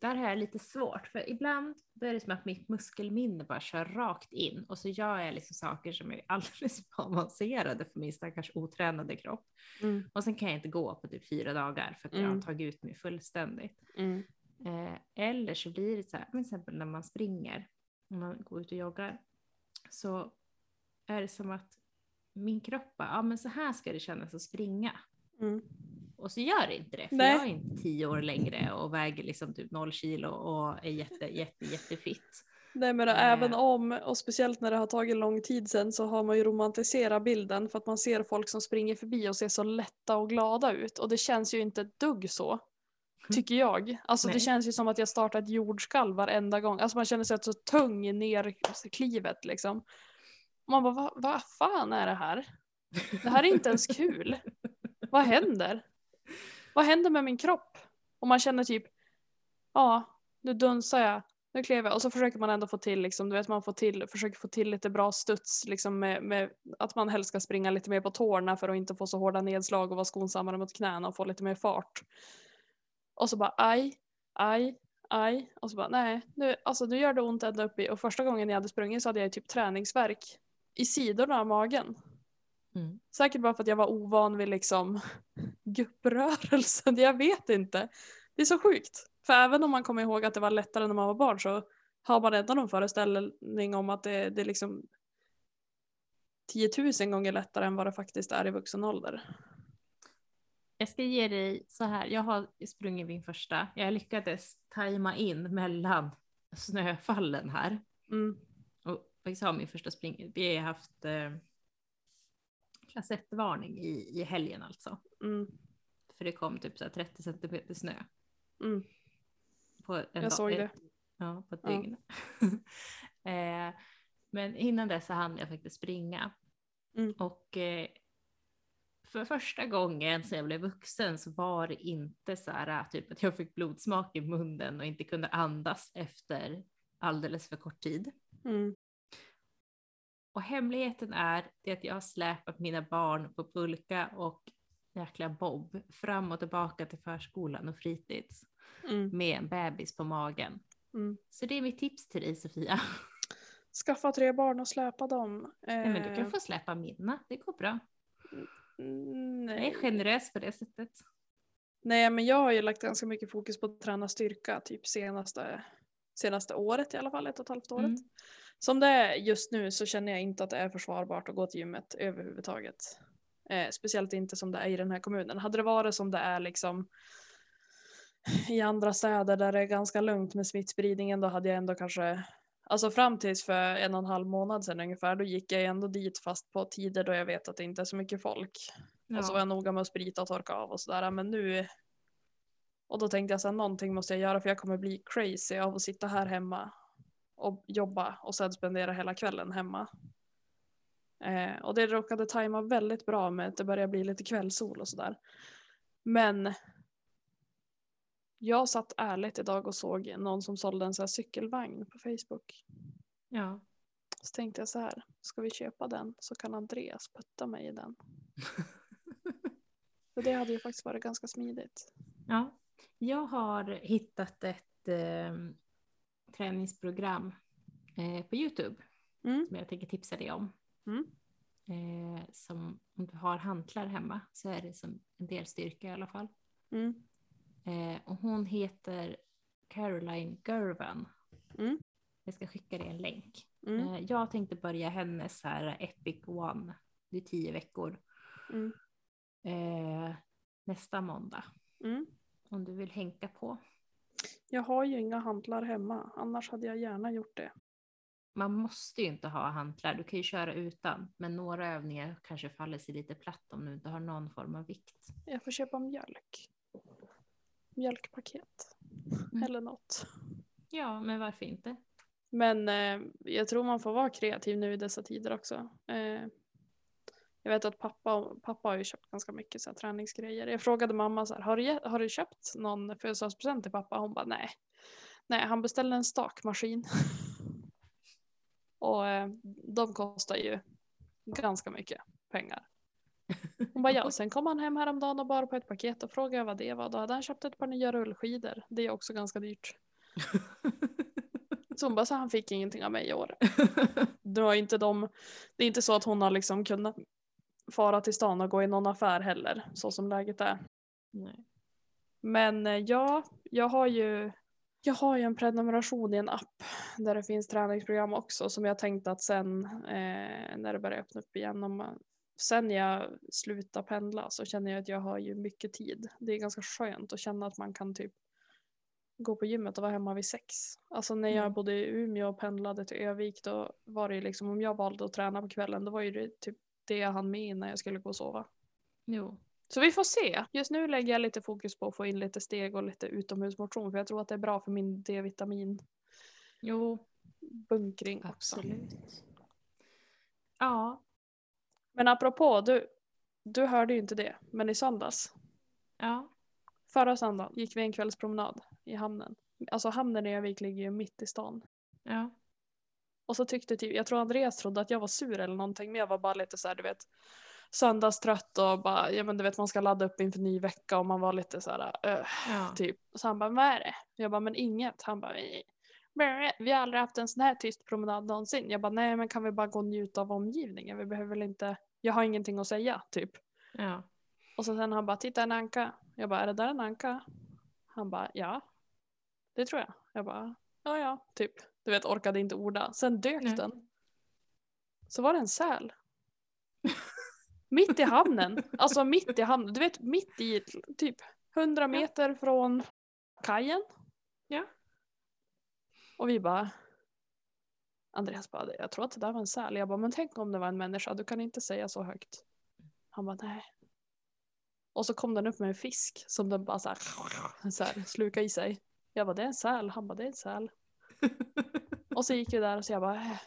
där har jag lite svårt, för ibland då är det som att mitt muskelminne bara kör rakt in och så gör jag liksom saker som är *laughs* alldeles för avancerade för min stackars otränade kropp. Mm. Och sen kan jag inte gå på typ fyra dagar för att jag har Mm. tagit ut mig fullständigt. Mm. Eh, eller så blir det så här, till exempel när man springer, när man går ut och joggar, så är det som att min kropp bara, ja men så här ska det kännas att springa. Mm. Och så gör det inte det, för Nej. jag är inte tio år längre och väger liksom typ noll kilo och är jätte, jätte, jättefitt. Nej men Eh. även om, och speciellt när det har tagit lång tid sen så har man ju romantiserat bilden för att man ser folk som springer förbi och ser så lätta och glada ut och det känns ju inte ett dugg så. Tycker jag. Alltså det Nej. känns ju som att jag startar ett jordskalv varenda gång. Alltså man känner sig så tung i nerklivet liksom. Och man bara, vad vad fan är det här? Det här är inte ens kul. Vad händer? Vad händer med min kropp? Och man känner typ, ja, nu dunsar jag, nu klev jag. Och så försöker man ändå få till, liksom, du vet, man får till, försöker få till lite bra studs, liksom med, med att man helst ska springa lite mer på tårna för att inte få så hårda nedslag och vara skonsammare mot knäna och få lite mer fart. Och så bara aj, aj, aj. Och så bara nej, nu, alltså, nu gör det ont ända upp i. Och första gången jag hade sprungit så hade jag typ träningsverk i sidorna av magen. Mm. Säkert bara för att jag var ovan vid liksom *laughs* gupprörelsen. Jag vet inte. Det är så sjukt. För även om man kommer ihåg att det var lättare när man var barn så har man ändå någon föreställning om att det, det är liksom 10 000 gånger lättare än vad det faktiskt är i vuxen ålder. Jag ska ge dig så här, jag har sprungit min första, jag lyckades tajma in mellan snöfallen här. Mm. Och faktiskt har min första spring, vi har haft eh, klass 1-varning i, i helgen alltså. Mm. För det kom typ så här 30 centimeter snö. Mm. På en Jag dag- såg det. Ja, på ett Ja. dygn. *laughs* eh, men innan dess så hann jag faktiskt springa. Mm. Och eh, för första gången sedan jag blev vuxen så var det inte så här typ att jag fick blodsmak i munnen och inte kunde andas efter alldeles för kort tid. Mm. Och hemligheten är det att jag har släpat mina barn på pulka och jäkla bob fram och tillbaka till förskolan och fritids Mm. med en bebis på magen. Mm. Så det är mitt tips till dig Sofia. Skaffa tre barn och släpa dem. Nej, men du Eh, kan få släppa mina, det går bra. mm, Jag är nej. generös på det sättet. Nej men jag har ju lagt ganska mycket fokus på att träna styrka typ senaste, senaste året i alla fall, ett och ett halvt året. Mm. Som det är just nu så känner jag inte att det är försvarbart att gå till gymmet överhuvudtaget. Eh, speciellt inte som det är i den här kommunen. Hade det varit som det är liksom i andra städer där det är ganska lugnt med smittspridningen då hade jag ändå kanske Alltså fram tills för en och en halv månad sedan ungefär då gick jag ändå dit fast på tider då jag vet att det inte är så mycket folk. Ja. Och så var jag noga med att sprita och torka av och sådär. Men nu, Och då tänkte jag att någonting måste jag göra för jag kommer bli crazy av att sitta här hemma och jobba och sen spendera hela kvällen hemma. Eh, och det råkade tajma väldigt bra med att det började bli lite kvällssol och sådär. Men jag satt ärligt idag och såg någon som sålde en här cykelvagn på Facebook. Ja. Så tänkte jag så här, ska vi köpa den så kan Andreas putta mig i den. *laughs* För det hade ju faktiskt varit ganska smidigt. ja. Jag har hittat ett eh, träningsprogram eh, på Youtube Mm. som jag tänker tipsa dig om. Mm. Eh, som om du har hantlar hemma så är det som en del styrka i alla fall. Mm. Eh, och hon heter Caroline Gervan. Mm. Jag ska skicka dig en länk. Mm. Eh, jag tänkte börja hennes här Epic One. Det är tio veckor. Mm. Eh, nästa måndag. Om du vill hänka på. Jag har ju inga hantlar hemma, annars hade jag gärna gjort det. Man måste ju inte ha hantlar. Du kan ju köra utan. Men några övningar kanske faller sig lite platt om du inte har någon form av vikt. Jag får köpa mjölk. Mjölkpaket. Mm. Eller något. Ja, men varför inte? Men eh, jag tror man får vara kreativ nu i dessa tider också. Eh, jag vet att pappa, pappa har ju köpt ganska mycket så här, träningsgrejer. Jag frågade mamma så här, har du, har du köpt någon födelsedagspresent till pappa? Hon bara nej. Nej, han beställde en stakmaskin. *laughs* Och eh, de kostar ju ganska mycket pengar. Hon bara ja, *laughs* sen kom han hem häromdagen och bar på ett paket och frågade vad det var. Då hade han köpt ett par nya rullskidor. Det är också ganska dyrt. *laughs* Så hon bara så han fick ingenting av mig i år. Det var inte de, det är inte så att hon har liksom kunnat fara till stan och gå i någon affär heller, så som läget är. Nej. Men eh, ja, jag har ju jag har ju en prenumeration i en app där det finns träningsprogram också som jag tänkt att sen eh, när det börjar öppna upp igen, om man, sen jag slutar pendla så känner jag att jag har ju mycket tid. Det är ganska skönt att känna att man kan typ gå på gymmet och vara hemma vid sex. Alltså när jag Mm. bodde i Umeå och pendlade till Övik då var det ju liksom om jag valde att träna på kvällen då var ju det typ det jag hann med innan jag skulle gå och sova. Jo. Så vi får se. Just nu lägger jag lite fokus på att få in lite steg och lite utomhusmotion för jag tror att det är bra för min D-vitamin Jo, bunkring också. absolut. Ja, Men apropå, du, du hörde ju inte det, men i söndags, ja. förra söndagen, gick vi en kvällspromenad i hamnen. Alltså hamnen i Övik ligger ju mitt i stan. Ja. Och så tyckte typ, jag tror Andreas trodde att jag var sur eller någonting, men jag var bara lite så här, du vet, söndagstrött och bara, ja men du vet man ska ladda upp inför ny vecka och man var lite så här, öh, ja. typ. Så han bara, vad är det? Jag bara, men inget. Han bara, "Vi- vi har aldrig haft en sån här tyst promenad någonsin. Jag bara, nej men kan vi bara gå och njuta av omgivningen? Vi behöver väl inte, jag har ingenting att säga, typ. ja. Och så sen han bara, titta en anka. Jag bara, är det där en anka? Han bara, ja. Det tror jag. Jag bara, ja ja, typ. Du vet, orkade inte orda. Sen dök Nej. den. Så var det en säl. mitt i hamnen. Alltså mitt i hamnen. Du vet, mitt i typ 100 meter från kajen. Ja. Och vi bara, Andreas bara, jag tror att det där var en säl. Jag bara, men tänk om det var en människa. Du kan inte säga så högt. Han bara, nej. Och så kom den upp med en fisk som den bara så här, så här slukade i sig. Jag bara, det är en säl. Han bara, det är en säl. *laughs* Och så gick vi där och så jag bara, äh.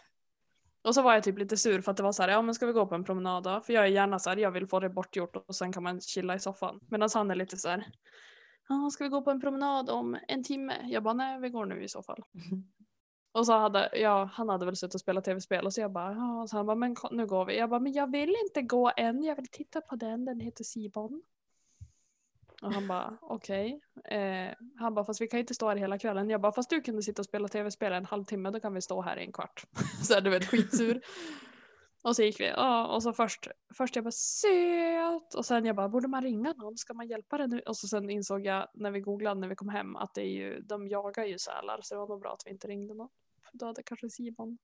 Och så var jag typ lite sur för att det var så här, ja men ska vi gå på en promenad då? För jag är gärna så här, jag vill få det bortgjort och sen kan man chilla i soffan. Medan han är lite så här, ja ska vi gå på en promenad om en timme? Jag bara, nej vi går nu i så fall. *laughs* Och så hade, ja, han hade väl suttit och spelat tv-spel och så jag bara, ja, så han bara, men nu går vi. Jag bara, men jag vill inte gå än, jag vill titta på den, den heter Sibon. Och han bara, okej. Eh, han bara, fast vi kan inte stå här hela kvällen. Jag bara, fast du kunde sitta och spela tv-spel en halvtimme, då kan vi stå här i en kvart. *laughs* så här, du vet, skitsur. och så gick vi, ja, och så först, först jag bara, söt. Och sen jag bara, borde man ringa någon? Ska man hjälpa den? Och så sen insåg jag när vi googlade när vi kom hem att det är ju, de jagar ju sälar, så det var nog bra att vi inte ringde någon. För Då hade kanske Simon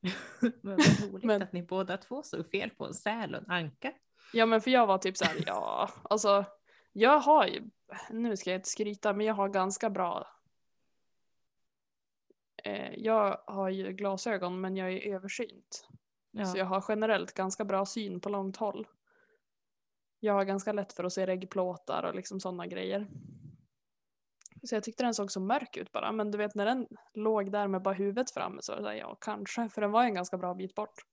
*laughs* Men vad roligt Men- att ni båda två såg fel på en säl och en anka. Ja men för jag var typ så här, ja alltså jag har ju, nu ska jag inte skryta men jag har ganska bra eh, Jag har ju glasögon men jag är översynt. Ja. Så jag har generellt ganska bra syn på långt håll. jag har ganska lätt för att se reggplåtar och liksom sådana grejer. Så jag tyckte den såg så mörk ut bara. Men du vet när den låg där med bara huvudet framme så var det där, ja kanske. För den var en ganska bra bit bort.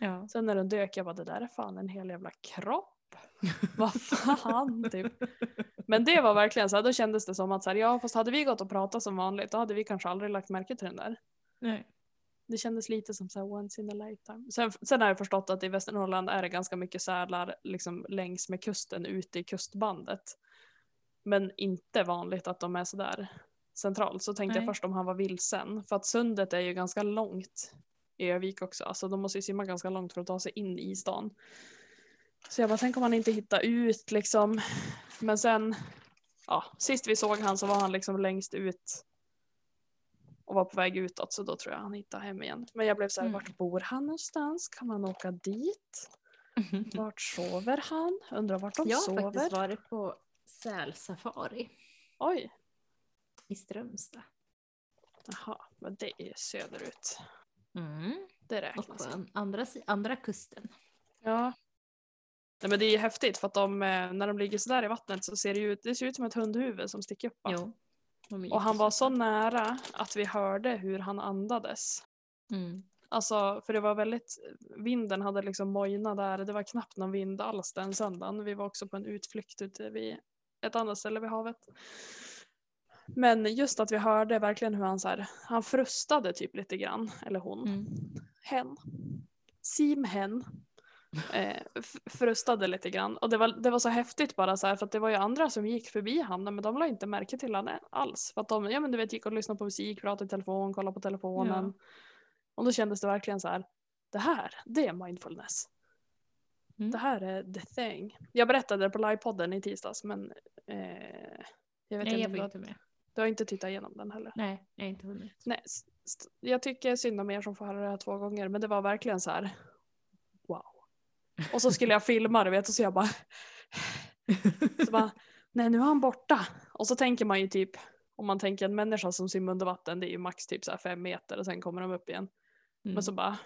Ja. Sen när den dök jag bara det där är fan en hel jävla kropp. *laughs* Vad fan typ. Men det var verkligen så här, då kändes det som att så här, ja fast hade vi gått och pratat som vanligt då hade vi kanske aldrig lagt märke till den där. Nej. Det kändes lite som så här once in a lifetime. Sen, sen har jag förstått att i Västernorrland är det ganska mycket sälar liksom längs med kusten ute i kustbandet. Men inte vanligt att de är sådär centralt. Så tänkte Nej. jag först om han var vilsen. För att sundet är ju ganska långt Övik också. Alltså de måste ju simma ganska långt för att ta sig in i stan. Så jag bara, tänk om han inte hittar ut liksom. Men sen, ja, sist vi såg han så var han liksom längst ut och var på väg utåt så då tror jag han hittade hem igen. Men jag blev så här, Mm. vart bor han någonstans? Kan man åka dit? *laughs* Vart sover han? Undrar vart de Jag har sover? faktiskt varit på sälsafari Oj, i Strömstad. jaha, men det är söderut. Mm. Det Och räknas. på an- andra, andra kusten. Ja. Nej, men det är ju häftigt för att de, eh, när de ligger sådär i vattnet så ser det ju ut, det ser ut som ett hundhuvud som sticker upp. Jo. Och han var så nära att vi hörde hur han andades. Mm. Alltså, för det var väldigt, vinden hade liksom mojnat där, det var knappt någon vind alls den söndagen. Vi var också på en utflykt ute vid ett annat ställe vid havet. Men just att vi hörde verkligen hur han så här, han frustade typ lite grann, eller hon, Mm. hen, simhen, eh, f- frustade lite grann. Och det var, det var så häftigt bara så här, för att det var ju andra som gick förbi han, men de la inte märke till han alls. För att de, ja men du vet, gick och lyssnade på musik, pratade i telefon, kollade på telefonen. Och då kändes det verkligen så här, det här, det är mindfulness. Mm. Det här är the thing. Jag berättade det på livepodden i tisdags, men eh, jag vet Nej, inte jag om var du, inte med. Du har inte tittat igenom den heller. Nej, jag har inte hunnit. Nej, jag tycker synd om er som får höra det här två gånger, men det var verkligen så här. Wow. Och så skulle jag *laughs* filma det, vet du, så jag bara. Så bara, nej nu är han borta. Och så tänker man ju typ, om man tänker en människa som simmar under vatten, det är ju max typ så här fem meter och sen kommer de upp igen. Mm. Men så bara,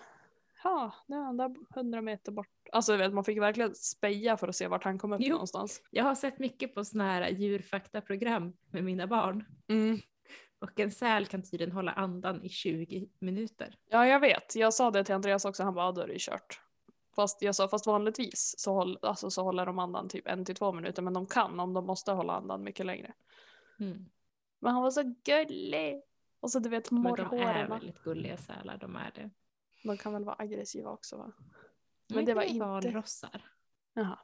ja, nu är han där hundra meter bort. Alltså vet, man fick verkligen speja för att se vart han kom upp Jo. någonstans. Jag har sett mycket på sådana här djurfaktaprogram med mina barn. Mm. Och en säl kan tydligen hålla andan i 20 minuter. Ja, jag vet. Jag sa det till Andreas också, han bara, då är det kört. Fast jag sa, fast vanligtvis så, håll, alltså, så håller de andan typ en till två minuter, men de kan om de måste hålla andan mycket längre. Mm. Men han var så gullig! Och så du vet Men de är morrhåren. väldigt gulliga sälar, de är det. De kan väl vara aggressiva också va? Men det var inte- valrossar. Jaha.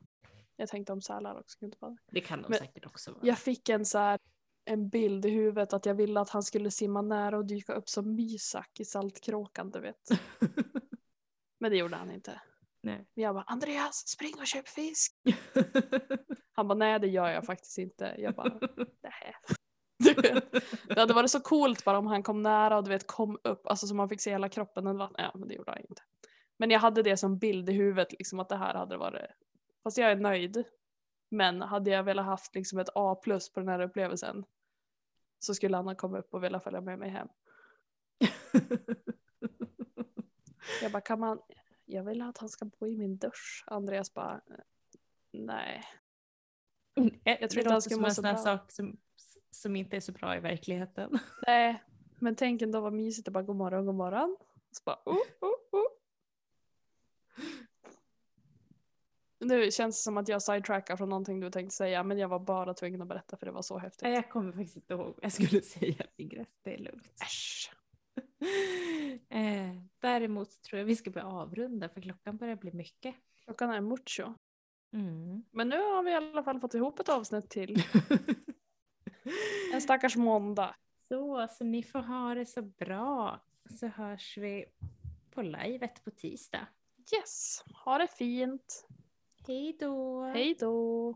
Jag tänkte om sälar också. kunde vara. Det kan de Men- säkert också vara. Jag fick en så här, en bild i huvudet att jag ville att han skulle simma nära och dyka upp som mysak i Saltkråkan, du vet. *laughs* Men det gjorde han inte. Nej. Men jag bara, Andreas, spring och köp fisk! *laughs* Han bara, nej det gör jag faktiskt inte. Jag bara, *laughs* nej. Det hade varit så coolt bara om han kom nära och du vet kom upp, alltså så man fick se hela kroppen under vattnet. Ja, men det gjorde han inte. Men jag hade det som bild i huvudet, liksom att det här hade varit, fast jag är nöjd. Men hade jag velat haft liksom ett A plus på den här upplevelsen så skulle han ha kommit upp och velat följa med mig hem. *laughs* Jag bara, kan man, jag vill att han ska bo i min dusch. Andreas bara, nej. jag tror inte det han låter som må en så sån här bra. sak som, som inte är så bra i verkligheten. *laughs* Nej, men tänk ändå vad mysigt att bara god morgon, god morgon. Så bara, oh, oh, oh. Nu känns det som att jag sidetrackar från någonting du tänkte säga men jag var bara tvungen att berätta för det var så häftigt. Nej, Jag kommer faktiskt inte ihåg jag skulle *laughs* säga Ingrid. Det är lugnt. Äsch. *laughs* Eh, däremot tror jag vi ska börja avrunda för klockan börjar bli mycket. Klockan är mucho. Mm. Men nu har vi i alla fall fått ihop ett avsnitt till. En stackars måndag. så, så ni får ha det så bra. Så hörs vi på livet på tisdag. Yes, ha det fint. Hej då! Hej då.